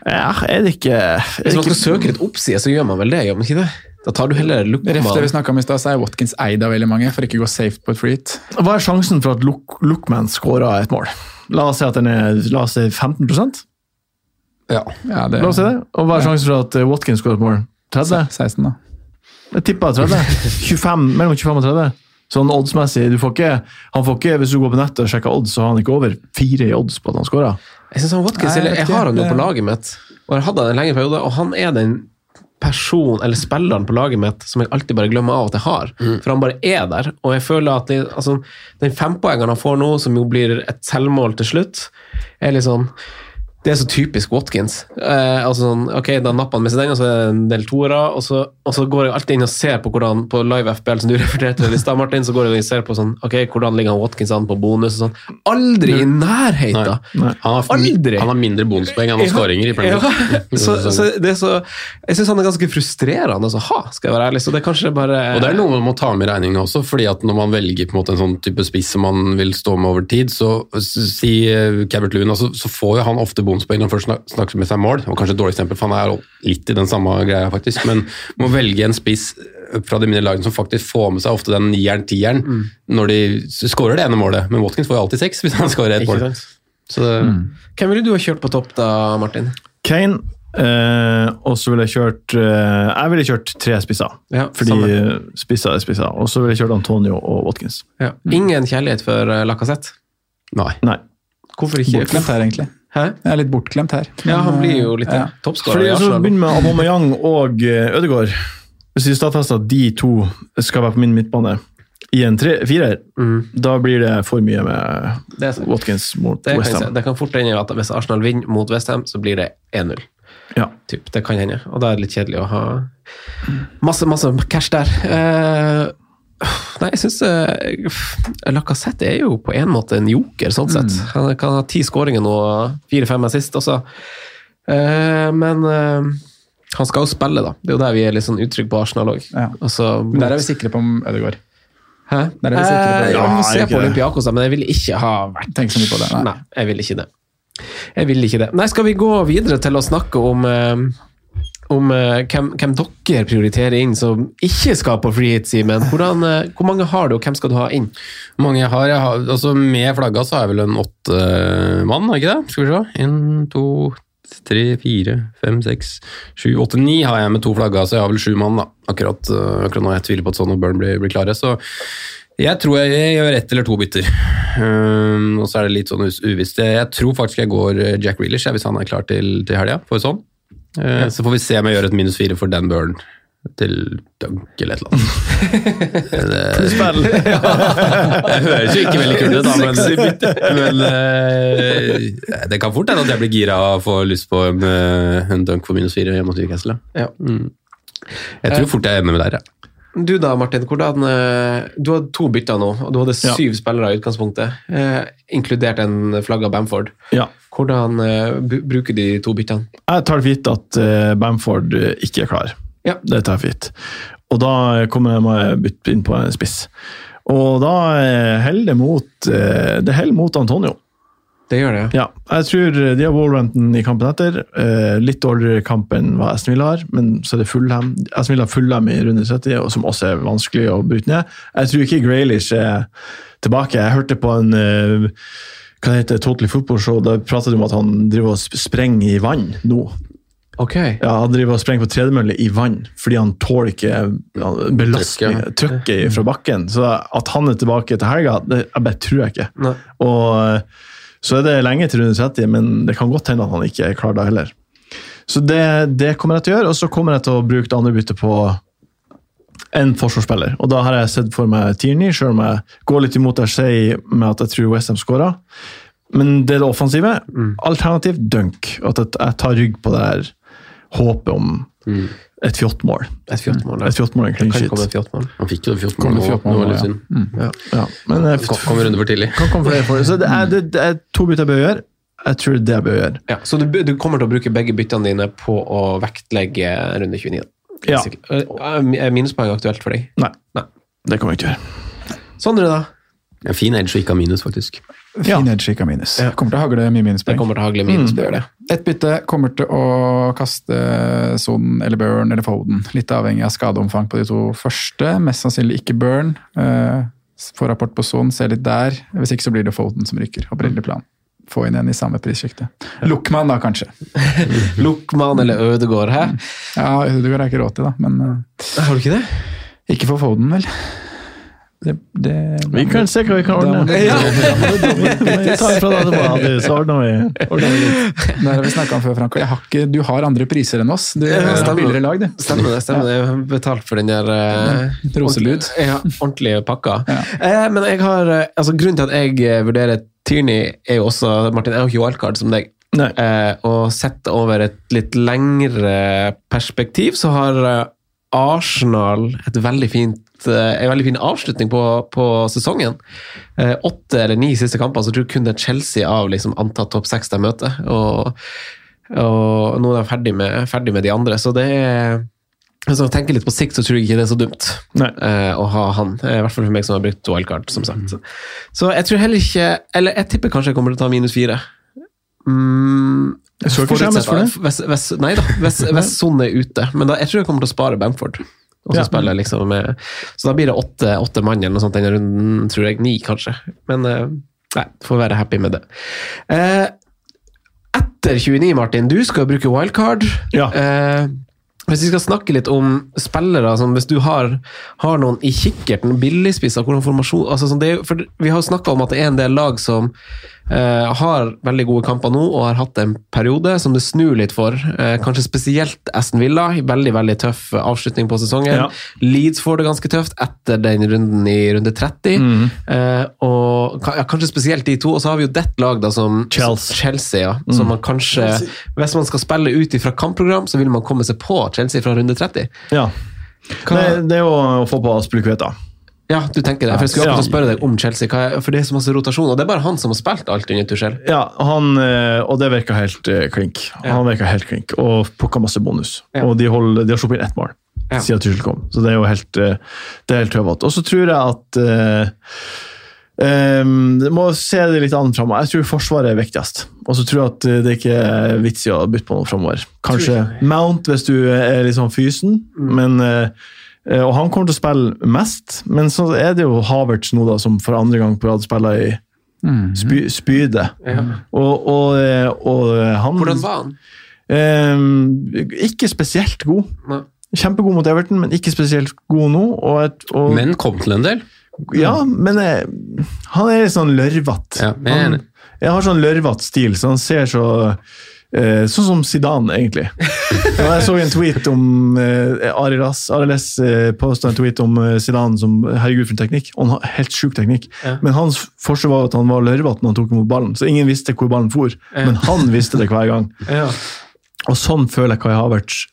ja, er det ikke er Hvis det man skal ikke søke litt oppside, så gjør man vel det, gjør man ikke det? Da tar du heller Ref det vi snakket om i stad, så er Watkins eid av veldig mange for ikke å gå safe på et free. Hva er sjansen for at Luck, Luckman skårer et mål? La oss si at den er la oss si 15 Ja. Ja, det La oss si det. Og hva er sjansen for at eh, Watkins skårer et mål? 30? 16, da. Jeg tipper 30. 25, mellom 25 og 30. Sånn oddsmessig, du får ikke, han får ikke, Hvis du går på nettet og sjekker odds, så har han ikke over fire i odds på at han skårer. Jeg synes han Watkins, Nei, jeg jeg har han jo på laget mitt, og jeg hadde han en lengre periode, og han er den person, eller spilleren på laget mitt som jeg alltid bare glemmer av at jeg har. For han bare er der, og jeg føler at det, altså, den fempoengeren han får nå, som jo blir et selvmål til slutt, er litt sånn det er så typisk Watkins. Eh, altså sånn, ok, Da napper han med seg den, og så er det en del toere. Og, så- og så går jeg alltid inn og ser på hvordan på live FBL, som du refererte til i stad, Martin, så går jeg og ser på sånn, ok, hvordan ligger han Watkins an på bonus og sånn. Aldri i nærheten! Han har, Aldri! han har mindre bonuspoeng enn skåringer i Premier Ja, League. så, så det er så, jeg syns han er ganske frustrerende å ha, skal jeg være ærlig. Så det er kanskje bare Og det er noe man må ta med i regningen også, fordi at når man velger på en måte en sånn type spiss som man vil stå med over tid, så si eh, Cabert Lewin, altså, så får jo han ofte bonuspoeng når han først snak- snakker med seg mål. Det var kanskje et dårlig eksempel, for han er litt i den samme greia, faktisk. Men må velge en spiss fra de mindre lagene som faktisk får med seg ofte den nieren-tieren Mm. når de skårer det ene målet. Men Watkins får jo alltid seks hvis han skårer ett mål. Så mm. Hvem ville du ha kjørt på topp da, Martin? Kane, eh, og så ville jeg kjørt eh, Jeg ville kjørt tre spisser. Ja, fordi samme. eh, spisser er spisser. Og så ville jeg kjørt Antonio og Watkins. Ja. Ingen kjærlighet for uh, Lacassette? nei. Nei. Hvorfor ikke? Bortglemt her, egentlig. Hæ? Jeg er litt bortglemt her. Ja, han blir jo litt ja. toppskårer Fordi så begynner med Aubameyang og eh, Ødegaard. Hvis vi stadfester at de to skal være på min midtbane i en tre, firer, da blir det for mye med. Watkins mot. Westham. det kan fort hende at hvis Arsenal vinner mot Westham, så blir det 1-0. Ja. Typ. Det kan hende. Og da er det litt kjedelig å ha masse, masse cash der. Eh, nei, jeg syns uh, Lacassette er jo på en måte en joker, sånn sett. Han kan ha ti skåringer nå, fire-fem assist også. Uh, men uh, han skal jo spille, da. Det er jo der vi er litt sånn utrygge på Arsenal òg. Ja. Altså, Men Der er vi sikre på om Ødegaard. Hæ? Der er vi sikre på. Eh, ja, vi se på. Olympiakos, da, men jeg vil ikke ha vært Tenk så mye på det. Nei. Nei, jeg vil ikke det. Jeg vil ikke det. Nei, skal vi gå videre til å snakke om eh, om eh, hvem, hvem dere prioriterer inn som ikke skal på free hit, Simen. Eh, Hvor mange har du, og hvem skal du ha inn? Mange har? Jeg har altså Med flagga så har jeg vel en åtte eh, mann, er ikke det? Skal vi se. En, to, tre, fire, fem, seks, sju, åtte, ni har jeg med to flagga, så jeg har vel sju mann da. Akkurat, akkurat nå. Jeg tviler på at sånn og Burn blir, blir klare. Så jeg tror jeg, gjør ett eller to bytter. Um, og så er det litt sånn uvisst. Jeg, tror faktisk jeg går Jack Reelish hvis han er klar til, til helga, for sånn. Eh, Så får vi se om jeg gjør et minus fire for Dan Burn til dunk eller et eller annet. Det- det høres jo ikke veldig kult ut, da, men, men uh, det kan fort hende at jeg blir gira og får lyst på en, eh, en dunk for minus fire hjemme hos Newcastle. ja. Ja. Mm. Jeg tror fort jeg ender med der, ja. Du da, Martin. Hvordan, eh, du hadde to bytter nå, og du hadde Ja. syv spillere i utgangspunktet, eh, inkludert en flagga Bamford. Ja. Hvordan eh, bruker de to byttene? Jeg tar det for gitt at eh, Bamford eh, ikke er klar. Ja. Det tar jeg for gitt. Og da kommer jeg med bytte inn på en spiss. Og da eh, heller det mot Det mot Antonio. Det gjør det, Ja, jeg tror de har Wolverhampton i kampen etter. Eh, litt dårligere kamp enn hva Aston Villa har, men så er det Fullham. Aston Villa har Fullham i runde 70, og som også er vanskelig å bryte ned. Jeg tror ikke Graylish er tilbake. Jeg hørte på en eh, hva det heter, Totally Football Show, da pratet de om at han driver og sp- sprenger i vann nå. Ok. Ja, Han driver og sprenger på tredemølle i vann fordi han tåler ikke belastning, Trykket. fra bakken. Så at han er tilbake til helga, det jeg bare tror jeg ikke. Nei. Og så er det lenge til runde 30, men det kan godt hende at han ikke er klar da heller. Så det, det kommer jeg til å gjøre, og så kommer jeg til å bruke det andre byttet på en forsvarsspiller. Og da har jeg sett for meg Tierney, selv om jeg går litt imot Ersay med at jeg tror Westham skårer. Men det er det offensive. Alternativ dunk. At jeg jeg tar rygg på det her håpet om et fjottmål. Et fjottmål. Et fjottmål, en clean Kan sheet. fjottmål. Han fikk jo fjorten nå, det var litt ja. Ja, men jeg, Kom, kom en runde for tidlig. kan komme flere for det. Så det er, det, det er to bytter jeg bør gjøre. Jeg tror det er det jeg bør gjøre. Ja, så du, du kommer til å bruke begge byttene dine på å vektlegge runde 29? Ja. Er er minuspoeng aktuelt for deg? Nei, Nei. det kommer jeg ikke til å gjøre. Sondre, da? En fin edge og ikke ha minus, faktisk. Fin edge, ikke minus. Kommer til å hagle mye Det kommer til å hagle minus. gjør det. Et bytte kommer til å kaste Son eller Burn eller Foden. Litt avhengig av skadeomfang på de to første. Mest sannsynlig ikke Burn. Uh, Få rapport på Son, se litt der. Hvis ikke så blir det Foden som rykker. Opprinnelig plan. Få inn en i samme prissjiktet. Lukman, da, kanskje. Lukman eller Ødegård, hæ? Ja, Ødegård er ikke råd til, da. Men eh, Har du ikke det? ikke for Foden, vel. Det, det, Vi kan se hva vi kan ordne. Ja. Vi tar fra deg Adi, så ordner vi, ordner vi litt. Det har vi snakka om før, Franco. Jeg har ikke, du har andre priser enn oss. Du er billigere lag, du. Stemmer det. stemmer det. Jeg har betalt for den der eh, Roselud. Ja, ordentlige pakka. Eh, men jeg har, eh, altså grunnen til at jeg eh, vurderer Tierney, er jo også Martin, jeg har ikke wildcard som deg. Eh, og sett over et litt lengre perspektiv, så har eh, Arsenal et veldig fint, eh, en veldig fin avslutning på, på sesongen. Eh, åtte eller ni siste kamper, så tror jeg kun det er Chelsea av liksom, antatt topp seks de møter. Og, og nå er de ferdig med, ferdig med de andre, så det er hvis jeg tenker litt på sikt, så tror jeg ikke det er så dumt eh, å ha han. Eh, I hvert fall for meg som har brukt wildcard, som sagt. Så jeg tror heller ikke Eller jeg tipper kanskje jeg kommer til å ta minus fire. Mm, Jeg skal ikke skjemmes for det. Hvis, hvis, nei da, hvis, hvis Son er ute. Men da, jeg tror jeg kommer til å spare Bamford. Og så Ja. spiller liksom med Så da blir det åtte, åtte mann eller noe sånt denne runden, tror jeg. Ni, kanskje. Men eh, nei, får være happy med det. Eh, etter 29, Martin, du skal bruke wildcard. Eh, hvis vi skal snakke litt om spillere som Hvis du har, har noen i kikkerten, billigspisser, hvordan formasjon altså sånn, det Vi har snakka om at det er en del lag som eh, har veldig gode kamper nå og har hatt en periode som det snur litt for. Eh, kanskje spesielt Aston Villa. Veldig veldig tøff avslutning på sesongen. Ja. Leeds får det ganske tøft etter den runden i runde 30. Mm. Eh, og ja, Kanskje spesielt de to. Og så har vi jo dette lag da som Chelsea. ja, mm. som man kanskje, Hvis man skal spille ut ifra kampprogram, så vil man komme seg på Chelsea fra runde 30. Ja. Det, det er jo å få på Aspelukveta. Ja, du tenker det. For jeg skulle akkurat spørre deg om Chelsea, for det er så masse rotasjon. Og det er bare han som har spilt alt under Tuchel. Ja, han, eh, og det virka helt eh, klink. Han virka helt klink, og plukka masse bonus. Ja. Og de, holder, de har sluppet inn ett mål Ja. siden Tuchel kom, så det er jo helt, eh, det er helt tøvete. Og så tror jeg at eh, Um, må se det litt an framover. Jeg tror Forsvaret er viktigst. Og så tror jeg at det ikke er vits i å bytte på noe framover. Kanskje Mount hvis du er litt sånn fysen, men eh, eh, Og han kommer til å spille mest, men så er det jo Havertz nå da, som for andre gang på rad spiller i spy, spydet. Ja. Og, og, eh, og han Hvordan var han? Eh, ikke spesielt god. Nei. Kjempegod mot Everton, men ikke spesielt god nå. Og et, og, Men kom til en del. ja, men jeg, han er litt sånn lørvete. Ja, jeg har sånn lørvete stil, så han ser så eh, Sånn som Zidane, egentlig. Jeg så en tweet om eh, Arild S. Arild S eh, postet en tweet om eh, Zidane som herregud for en teknikk. Og han har helt sjuk teknikk. Ja. Men hans forskjell var at han var lørvete når han tok imot ballen. Så ingen visste hvor ballen for, Ja. men han visste det hver gang. Ja. Og sånn føler jeg Kai Havertz.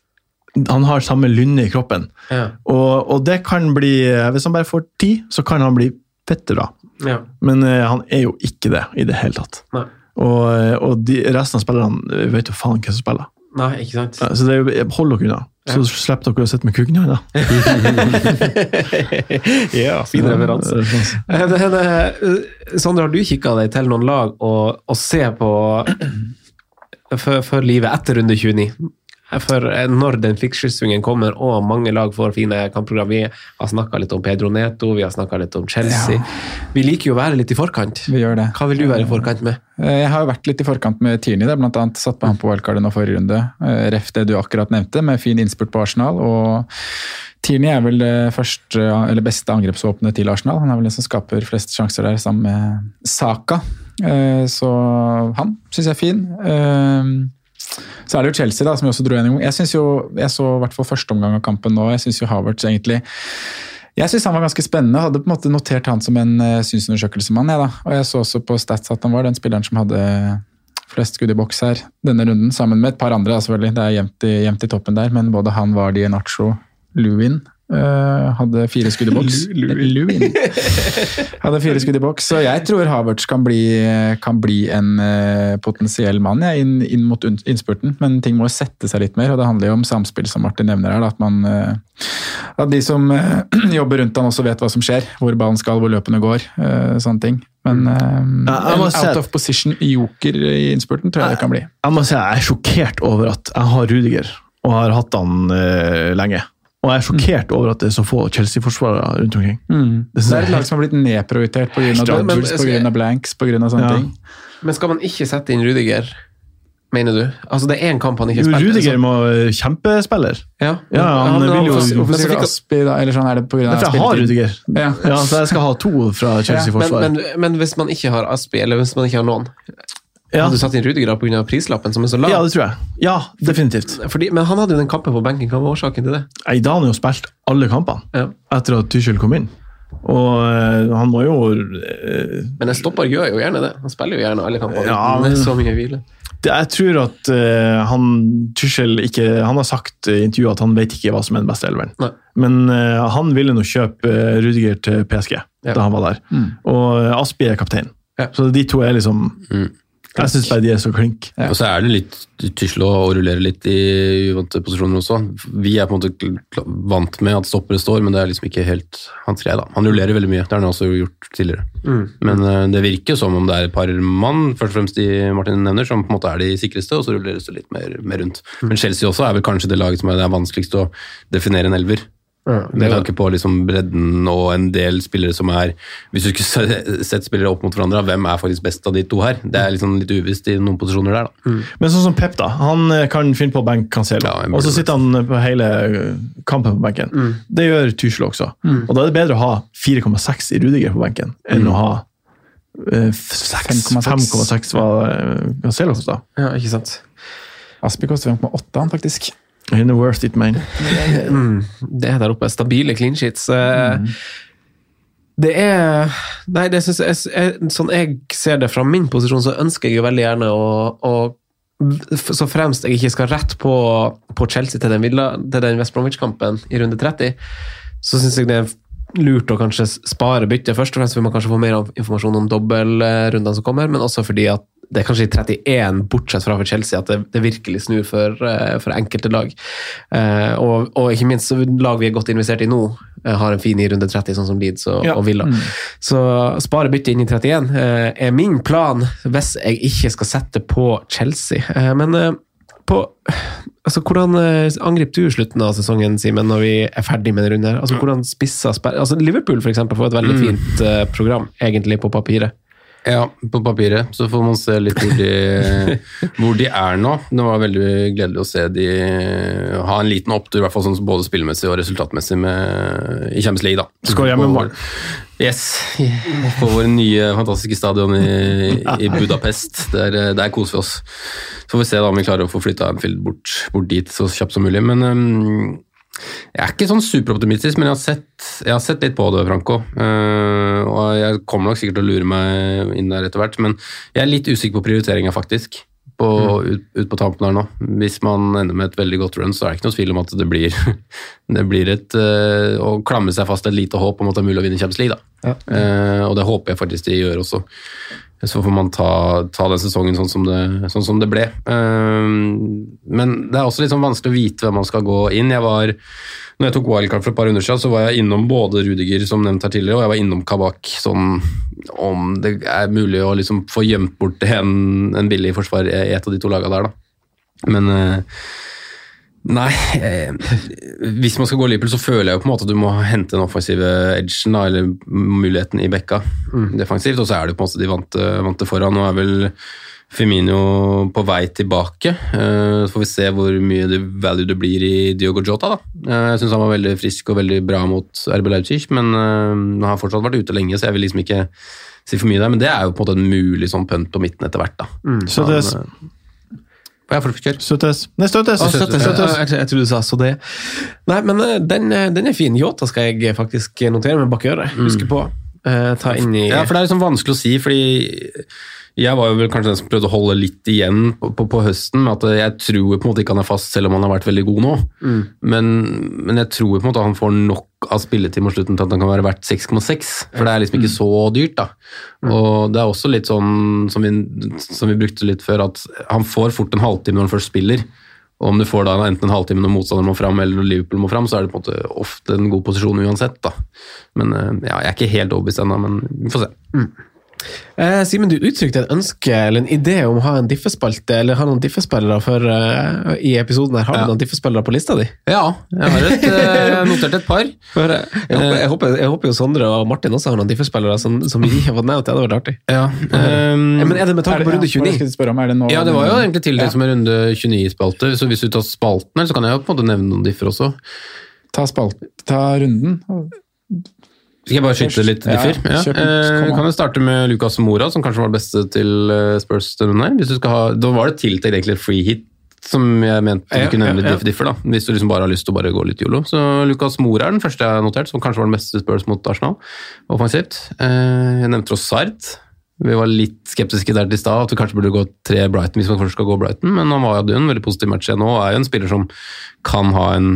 Han har samme lynne i kroppen. Ja. Og, og det kan bli Hvis han bare får tid, så kan han bli fette bra. Ja. Men eh, han er jo ikke det i det hele tatt. Nei. Og, eh, og de, resten av spillerne eh, vet jo faen hvem som spiller. Nei, ikke sant? Ja, Så det er, jo- hold dere unna. Så slipper dere å sitte med kukken i hånda. ja, fin referanse. Eh, eh, Sondre, har du kikka deg til noen lag og, og se på for, for livet etter runde 29? For eh, når den fiksskyssvingen kommer, og mange lag får fine kampprogram Vi har snakka litt om Pedro Neto, vi har snakka litt om Chelsea. Vi liker jo å være litt i forkant. Vi gjør det. Hva vil du være i forkant med? Eh, Jeg har jo vært litt i forkant med Tierney. der, Blant annet satt på han på wildcardet nå forrige runde. Eh, Ref det du akkurat nevnte, med fin innspurt på Arsenal. og Tierney er vel det første, eller beste angrepsvåpenet til Arsenal. Han er vel den som skaper flest sjanser der, sammen med Saka. Så han syns jeg er fin. Eh, Så er det jo Chelsea, da, som jeg også dro en. Jeg synes jo, jeg så i hvert fall første omgang av kampen nå. Jeg syns jo Havertz egentlig jeg syns han var ganske spennende. Hadde på en måte notert han som en uh, synsundersøkelsemann. Jeg, da. Og jeg så også på Stats at han var den spilleren som hadde flest skudd i boks her denne runden, sammen med et par andre. Da, selvfølgelig. Det er jevnt i, i toppen der, men både han, Vardy, Nacho, Lewin uh, hadde fire skudd i boks. Lewin. Hadde fire skudd i boks. Så jeg tror Havertz kan bli, kan bli en uh, potensiell mann ja, inn, inn mot innspurten, men ting må jo sette seg litt mer, og det handler jo om samspill, som Martin nevner her. Da, at man uh, at de som eh, jobber rundt han også vet hva som skjer, hvor ballen skal, hvor løpene går. eh, sånne ting. Men um, Ja, en out of position joker i innspurten tror jeg det kan bli. Jeg må si jeg er sjokkert over at jeg har Rudiger, og har hatt han eh, lenge. Og jeg er sjokkert over at det er så få Chelsea-forsvarere rundt omkring. Det Det er et lag som har blitt nedprioritert pga. dodgers, men- pga. blanks, pga. sånne Ja. ting. Men skal man ikke sette inn Rudiger mener du? Altså, det er en kamp han ikke Jo, spilt. Rudiger må kjempespiller. Ja, Ja, han han, vil jo hvorfor- men sier du Aspi da? Eller sånn er det på grunn av for jeg har Rudiger. Ja. Ja, så jeg skal ha to fra Chelsea-forsvaret. men, men hvis man ikke har Aspi, eller hvis man ikke har noen Ja. Hadde du satt inn Rudiger pga. prislappen, som er så lav? ja, det tror jeg. Ja, definitivt. Fordi, men han hadde jo den kampen på benken. Hva var årsaken til det? Nei, Da har han jo spilt alle kampene Ja. etter at Tuchel kom inn. Og øh, han må jo øh, Men en stopper gjør jo gjerne det. Han spiller jo gjerne alle kampene Ja, men- så mye hvile. det, Jeg tror at øh, han Tuchel ikke Han har sagt i intervjuet at han vet ikke hva som er den beste elveren. Nei. Men han ville nå kjøpe Rudiger til PSG Ja. da han var der. Og eh, Aspi er kaptein. Så de to er liksom Jeg syns bare de er så klink. Og så er det litt tysle å rullere litt i uvante posisjoner også. Vi er på en måte vant med at stoppere står, men det er liksom ikke helt hans greie. da. Han rullerer veldig mye, det har han også gjort tidligere. Men uh, det virker som om det er et par mann, først og fremst de Martin nevner, som på en måte er de sikreste, og så rulleres det litt mer, mer rundt. Men Chelsea også er vel kanskje det laget som er det er vanskeligst å definere en elver. Med tanke på liksom bredden og en del spillere som er Hvis du skulle se- sett spillere opp mot hverandre, hvem er faktisk best av de to her? Det er liksom litt uvisst i noen posisjoner der, da. Men sånn som Pep, da. Han eh, kan finne på å benke Cancelo. Ja, og så sitter han på hele eh, kampen på benken. Det gjør Tuchel også. Og da er det bedre å ha 4,6 i Rudiger på benken enn å ha eh, f- seks- 5,6. 5,6 var Cancelo hos, da. Ja, ikke sant? Aspi koster 5,8, han faktisk. In the worst it man. Mm, det er der oppe. Stabile clean sheets. Mm. Det er Nei, det synes jeg, jeg Sånn jeg ser det fra min posisjon, så ønsker jeg jo veldig gjerne å, å så fremst jeg ikke skal rett på, på Chelsea til den, Villa, til den West Bromwich-kampen i runde 30, så syns jeg det er lurt å kanskje spare byttet. Først og fremst vil man kanskje få mer informasjon om dobbeltrundene som kommer, men også fordi at det er kanskje i 31, bortsett fra for Chelsea, at det, det virkelig snur for, eh, for enkelte lag. Eh, og, og ikke minst så lag vi er godt investert i nå, eh, har en fin i runde 30, sånn som Leeds og, Ja. og Villa. Så spare byttet inn i 31 eh, er min plan hvis jeg ikke skal sette på Chelsea. Eh, men eh, på altså, Hvordan angriper du slutten av sesongen, Simen, når vi er ferdig med en runde? her? Altså, hvordan spisser altså, Liverpool for eksempel, får et veldig fint eh, program, egentlig, på papiret. Ja, på papiret. Så får man se litt hvor de, hvor de er nå. Det var veldig gledelig å se de ha en liten opptur, i hvert fall sånn både spillmessig og resultatmessig med, i Champions League. da. Skål hjemmemål. Yes. På vår nye fantastiske stadion i, i Budapest. Der, der koser vi oss. Så får vi se da om vi klarer å få flytta Anfield bort, bort dit så kjapt som mulig. Men øhm, jeg er ikke sånn superoptimistisk, men jeg har sett, jeg har sett litt på det, Franco. Uh, og jeg kommer nok sikkert til å lure meg inn der etter hvert, men jeg er litt usikker på prioriteringa, faktisk. På, ut, ut på tampen her nå. Hvis man ender med et veldig godt run, så er det ikke noe tvil om at det blir, det blir et uh, Å klamre seg fast et lite håp om at det er mulig å vinne Champions League, da. Eh, og det håper jeg faktisk de gjør også. Så får man ta, ta den sesongen sånn som det, sånn som det ble. Eh, men det er også litt sånn vanskelig å vite hvem man skal gå inn. Jeg var, når jeg tok wildcard for et par runder så var jeg innom både Rudiger, som nevnt her tidligere, og jeg var innom Kabak, sånn om det er mulig å liksom få gjemt bort en, en billig forsvar i et av de to lagene der, da. Men eh, Nei, eh, hvis man skal gå Liverpool, så føler jeg jo på en måte at du må hente den offensive edgen, da, eller muligheten i bekka defensivt, og så er det på en måte de vante, vante foran. Nå er vel Firmino på vei tilbake. Eh, Så får vi se hvor mye det value det blir i Diogo Jota. Da. Eh, Jeg syns han var veldig frisk og veldig bra mot RB Leipzig, men eh, han har fortsatt vært ute lenge, så jeg vil liksom ikke si for mye der. Men det er jo på en måte en mulig sånn punt på midten etter hvert. da. Så det Han, eh, Ja. Støttes. Nei, støttes. Ah, støttes. Støttes. Jeg, jeg, jeg trodde du sa så det. Nei, men eh, den, eh, den er fin. Yota skal jeg faktisk notere meg bak øret. Huske på. Uh, ta inn i Ja, for det er liksom vanskelig å si, fordi jeg var jo vel kanskje den som prøvde å holde litt igjen på, på, på høsten. med at Jeg tror på en måte ikke han er fast, selv om han har vært veldig god nå. Men, men jeg tror på en måte han får nok av spilletid mot slutten til at han kan være verdt 6,6. For det er liksom ikke så dyrt, da. Og det er også litt sånn som vi, som vi brukte litt før, at han får fort en halvtime når han først spiller. Og om du får da enten en halvtime når motstanderen må fram, eller når Liverpool må fram, så er det på en måte ofte en god posisjon uansett. da. Men eh, ja, Jeg er ikke helt overbevist ennå, men vi får se. Eh, Simen, du uttrykte et ønske eller en idé om å ha en diffespalte, eller ha noen diffespillere for, uh, i episoden her. Har du Ja. noen diffespillere på lista di? Ja, jeg har et, uh, notert et par. For, uh, jeg, håper, jeg, håper, jeg håper jo Sondre og Martin også har noen diffespillere som, som vi ikke har fått nevnt. Det hadde vært artig. Ja, Eh, Men er det med tanke på runde 29? skal jeg spørre om? Det ja, det var jo egentlig tildelt Ja. som en runde 29-spalte, så hvis du tar spalten her, så kan jeg jo på en måte nevne noen differ også. Ta, spalt, ta runden. Skal jeg bare skyte litt differ? Ja. ja. Eh, kan jo starte med Lucas Mora, som kanskje var det beste til Spurs denne ha, da var det tiltenkt egentlig et free hit, som jeg mente du kunne nevne litt differ, da. Hvis du liksom bare har lyst til å bare gå litt yolo. Så Lucas Mora er den første jeg har notert, som kanskje var den beste Spurs mot Arsenal, offensivt. Eh, jeg nevnte Rossard. Vi var litt skeptiske der til stad, at vi kanskje burde gå tre Brighton hvis man først skal gå Brighton, men han var jo en veldig positiv match igjen nå, og er jo en spiller som kan ha en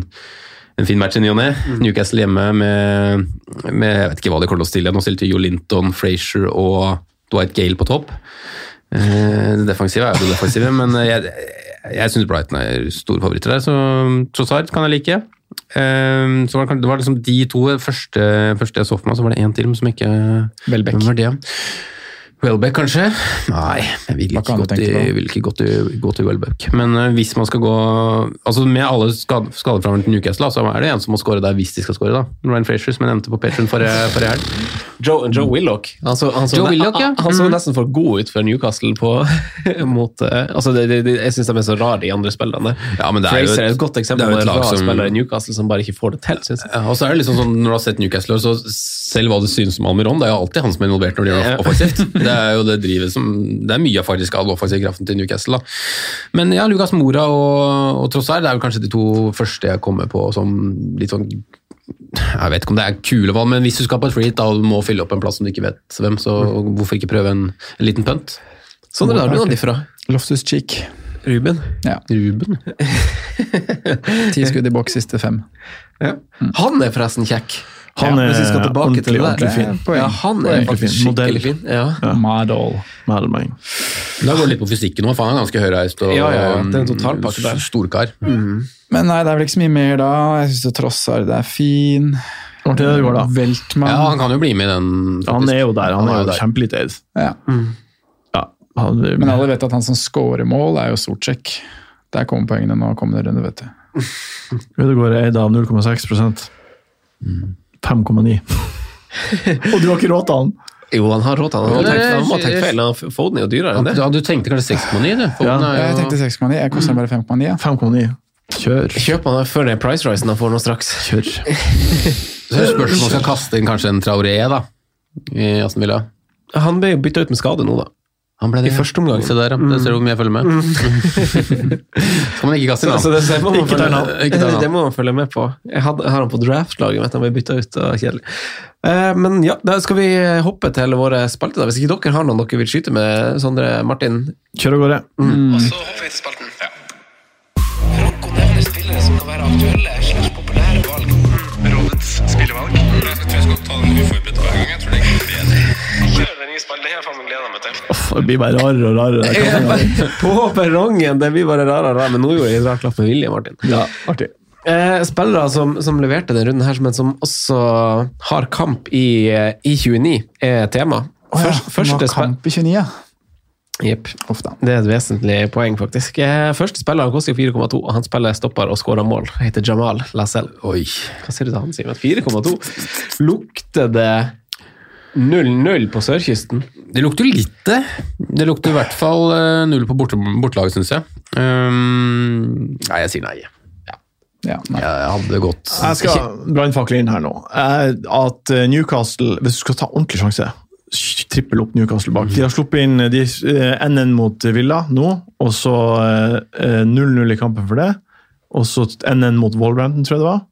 en fin match i ny og ne. Newcastle hjemme med, med Jeg vet ikke hva de kommer til å stille. Nå stilte Jo Linton, Frazier og Dwight Gale på topp. Eh, Det defensive er jo det defensive, men jeg, jeg syns Brighton er store favoritter der, så Trossard kan jeg like. Eh, Så var det, det var liksom de to første, første jeg så for meg, så var det én til som ikke Welbeck. Hvem var det? Welbeck, kanskje? Nei, jeg vil ikke, gå til, vil ikke gå til, gå til Welbeck. Men eh, hvis man skal gå altså Med alle skade, til Newcastle, så er det en som må skåre der hvis de skal skåre. da. Ryan Frazier, som jeg nevnte på Patreon forrige, forrige helg. Joe, Joe Willoch. Han så, han så, Joe Willock, ja. han, så Mm. nesten for god ut for Newcastle på, mot eh, altså det, det, det, Jeg syns de er så rare, de andre spillerne. Ja, men det er jo Fraser er et- godt eksempel på en lag rar som- spiller i Newcastle som bare ikke får det til, Synes jeg. Ja, og så er det liksom sånn, Når du har sett Newcastle, så selv hva du synes om Almiron, det er jo alltid han som er involvert når de gjør offensivt. Det er jo det drivet som, det er mye av faktisk av offensiv kraften til Newcastle. da. Men ja, Lucas Mora og, og Trossard det er vel kanskje de to første jeg kommer på som litt sånn jeg vet ikke om det er kule valg, men hvis du skal på et free da, og må fylle opp en plass som du ikke vet hvem, så hvorfor ikke prøve en, en liten punt? Sondre, har du de fra. Loftus Cheek. Ruben? Ja. Ruben? Ti skudd i boks, siste fem. Ja. Han er forresten kjekk. Han Ja, hvis vi skal er tilbake ordentlig, til det ordentlig fin. Poeng. Ja, han er ordentlig faktisk Modell. skikkelig fin. Ja. Ja. Madol. Meldemelding. Da går det litt på fysikken nå, for han er ganske høyreist og Ja, ja, ja. Det er en totalpakke der. storkar. Men nei, det er vel ikke så mye mer da. Jeg syns Trossard er fin. Martin Ødegaard, da. Veltmann. Ja, han kan jo bli med i den. Han er jo der. Han, er jo kjempelitt eid. Ja. Ja, han, Men alle vet at han som scorer mål, er jo Sortsjekk. Der kommer poengene nå kommende runde, vet du. Ødegaard er eid av 0,6 5,9. Og du har ikke råd til han? Jo, han har råd til han. Han må ha tenkt feil. Foden er jo dyrere enn det. Ja, du tenkte kanskje 6,9, du? Ja. jo- Jeg tenkte 6,9. Jeg koster bare 5,9. Ja. 5,9. Kjør. Kjøp han før den price-risen han får nå straks. Kjør. Så er spørsmålet om man skal kaste inn kanskje en Traoré da, i Aston Villa. Han ble jo bytta ut med skade nå, da. Han ble det I første omgang. Se der, ja. Det ser du hvor mye jeg følger med. Skal man ikke kaste Så, inn han? det, må man følge, det må man følge med på. Jeg, hadde, har han på draftlaget, du, han ble bytta ut. og Kjedelig. Eh, men ja, da skal vi hoppe til våre spalter. da. Hvis ikke dere har noen dere vil skyte med, Sondre Martin? Kjør av gårde. Og så hopper vi til spalten. Franco nevner spillere som kan være aktuelle slags populære valg. Rådets spillevalg. Jeg tror jeg skal ta den uforberedt Det har faen meg gleda meg til. Uff, Det blir bare rarere og rarere. På perrongen! Det blir bare rarere og rarere. Men nå gjorde jeg en rart klapp med vilje, Martin. Ja, artig. Eh, spillere som, som leverte denne runden, her, men som også har kamp i, eh, i 29, er tema. Å ja, første kamp i 29, ja. Jepp. Det er et vesentlig poeng, faktisk. Eh, Første spiller han koster 4,2, og han spiller stopper og skårer mål. Han heter Jamal Lascelles. Oi. Hva sier du til han, Simen? 4,2. Lukter det 0-0 på sørkysten? Det lukter litt det. Det lukter i hvert fall eh, null på borte, bortelaget, syns jeg. Um, nei, jeg sier nei. ja nei. Jeg hadde gått Jeg skal brannfakle inn her nå. Eh, At eh, Newcastle, hvis du skal ta ordentlig sjanse Trippel opp Newcastle bak. De har sluppet inn de, NN mot Villa nå, og så eh, 0-0 i kampen for det. Og så NN mot Wolverhampton, tror jeg det var.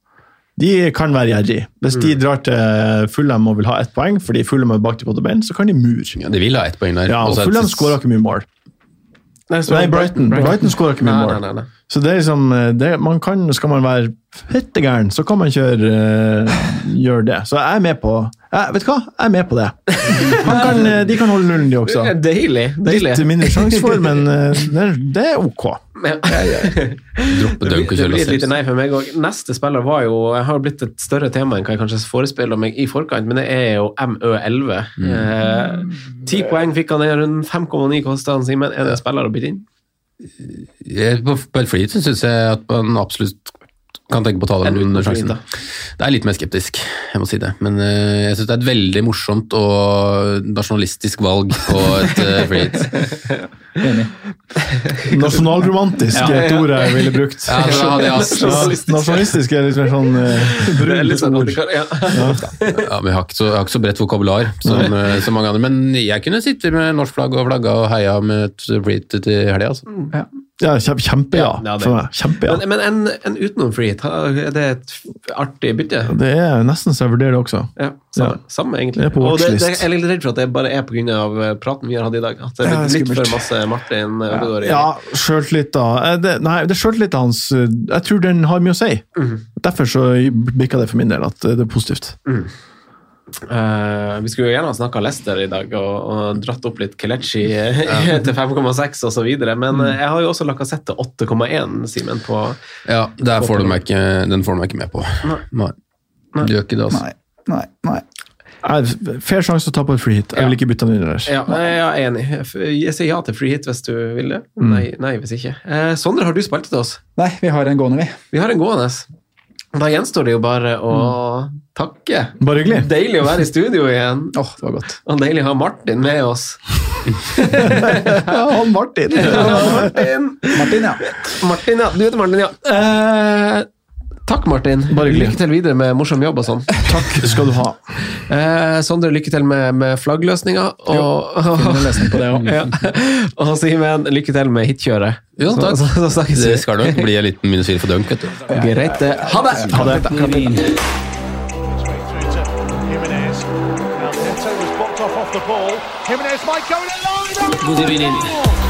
De kan være gjerrig. Hvis de drar til Fulham og vil ha ett poeng, fordi Fulham er baktil både bein, så kan de mure. ja, De vil ha ett poeng der. Ja, og skårer Fulham skåra ikke mye mål. Nei, Nei, Brighton. Brighton skårer ikke mye mål. nei, nei, nei. Så det er liksom eh, det, man kan, Skal man være fettegæren, så kan man kjøre eh, gjøre det. Så jeg er med på jeg, Vet du hva? Jeg er med på det. Man kan, eh, de kan holde nullen, de også. Deilig. deilig. Litt mindre sjanse for, men eh, det, er- det er ok. Droppe Det dunk og det kjøre blir et nei for meg òg. Neste spiller var jo Jeg har blitt et større tema enn hva jeg kanskje forespeiler meg i forkant, men det er jo MØ11. Eh, Ti poeng fikk han i runden, 5,9 kosta han, Simen. Er det en spiller å bytte inn? På hit syns jeg at man absolutt kan tenke på å ta den under sjansen. da? Det er litt mer skeptisk, jeg må si det. Men uh, jeg syns det er et veldig morsomt og nasjonalistisk valg på et uh, free hit. Enig. Nasjonalromantisk er et ord jeg ville brukt. Ja, det hadde jeg også- Nasjonalistisk er litt mer sånn uh, Det at ord. ja. Ja, men jeg har ikke så, jeg har ikke så bredt vokabular som uh, så mange andre. Men jeg kunne sitte med norsk flagg og flagga og heia med et free hit til helga. Altså. Ja, kjempe, kjempeja ja, Ja, for meg. Kjempe ja. Men, men en, en utenom free hit, er det et artig bytte? Det er nesten så jeg vurderer det også. Ja, samme, samme egentlig. Det er på og det, det, jeg er litt redd for at det bare er pga. praten vi har hatt i dag. At det Ja, er litt, litt for masse Martin Ødegaard. i- Ja, sjøltillit, da. Eh, Det, nei, det er sjøltillit hans eh, Jeg tror den har mye å si. Derfor så bikka det for min del at eh, det er positivt. Eh, vi skulle jo gjerne ha snakka Leicester i dag og, og dratt opp litt Kelechi til 5,6 osv., men Mm. eh, jeg har jo også Lacassette til 8,1, Simen, på Ja, der får du meg ikke, den får du meg ikke med på. Nei. Du gjør ikke det, altså. Nei, nei, nei. Fair sjanse å ta på et free hit. Jeg vil ikke bytte den inn ellers. Ja, jeg er enig. Jeg sier ja til free hit hvis du vil det. Mm. Nei, nei hvis ikke. Eh, Sondre, har du spilt til oss? Nei, vi har en gående, vi. Vi har en gående. Da gjenstår det jo bare å takke. Bare hyggelig. Deilig å være i studio igjen. Åh, det var godt. Og deilig å ha Martin med oss. Ja, han Martin. Martin! Martin, ja. Martin, ja. Du heter Martin, ja. Eh, takk, Martin. Bare. Lykke til videre med morsom jobb og sånn. Takk skal du ha. Eh, Sondre, lykke til med, med flaggløsninga. Og, ja. og Simen, lykke til med hitkjøret. Jo, takk. Så, så, så. Det skal nok bli en liten minus fire for dunk, vet du. Greit, det. Ha det! Ha det. The ball. Jimenez might go in.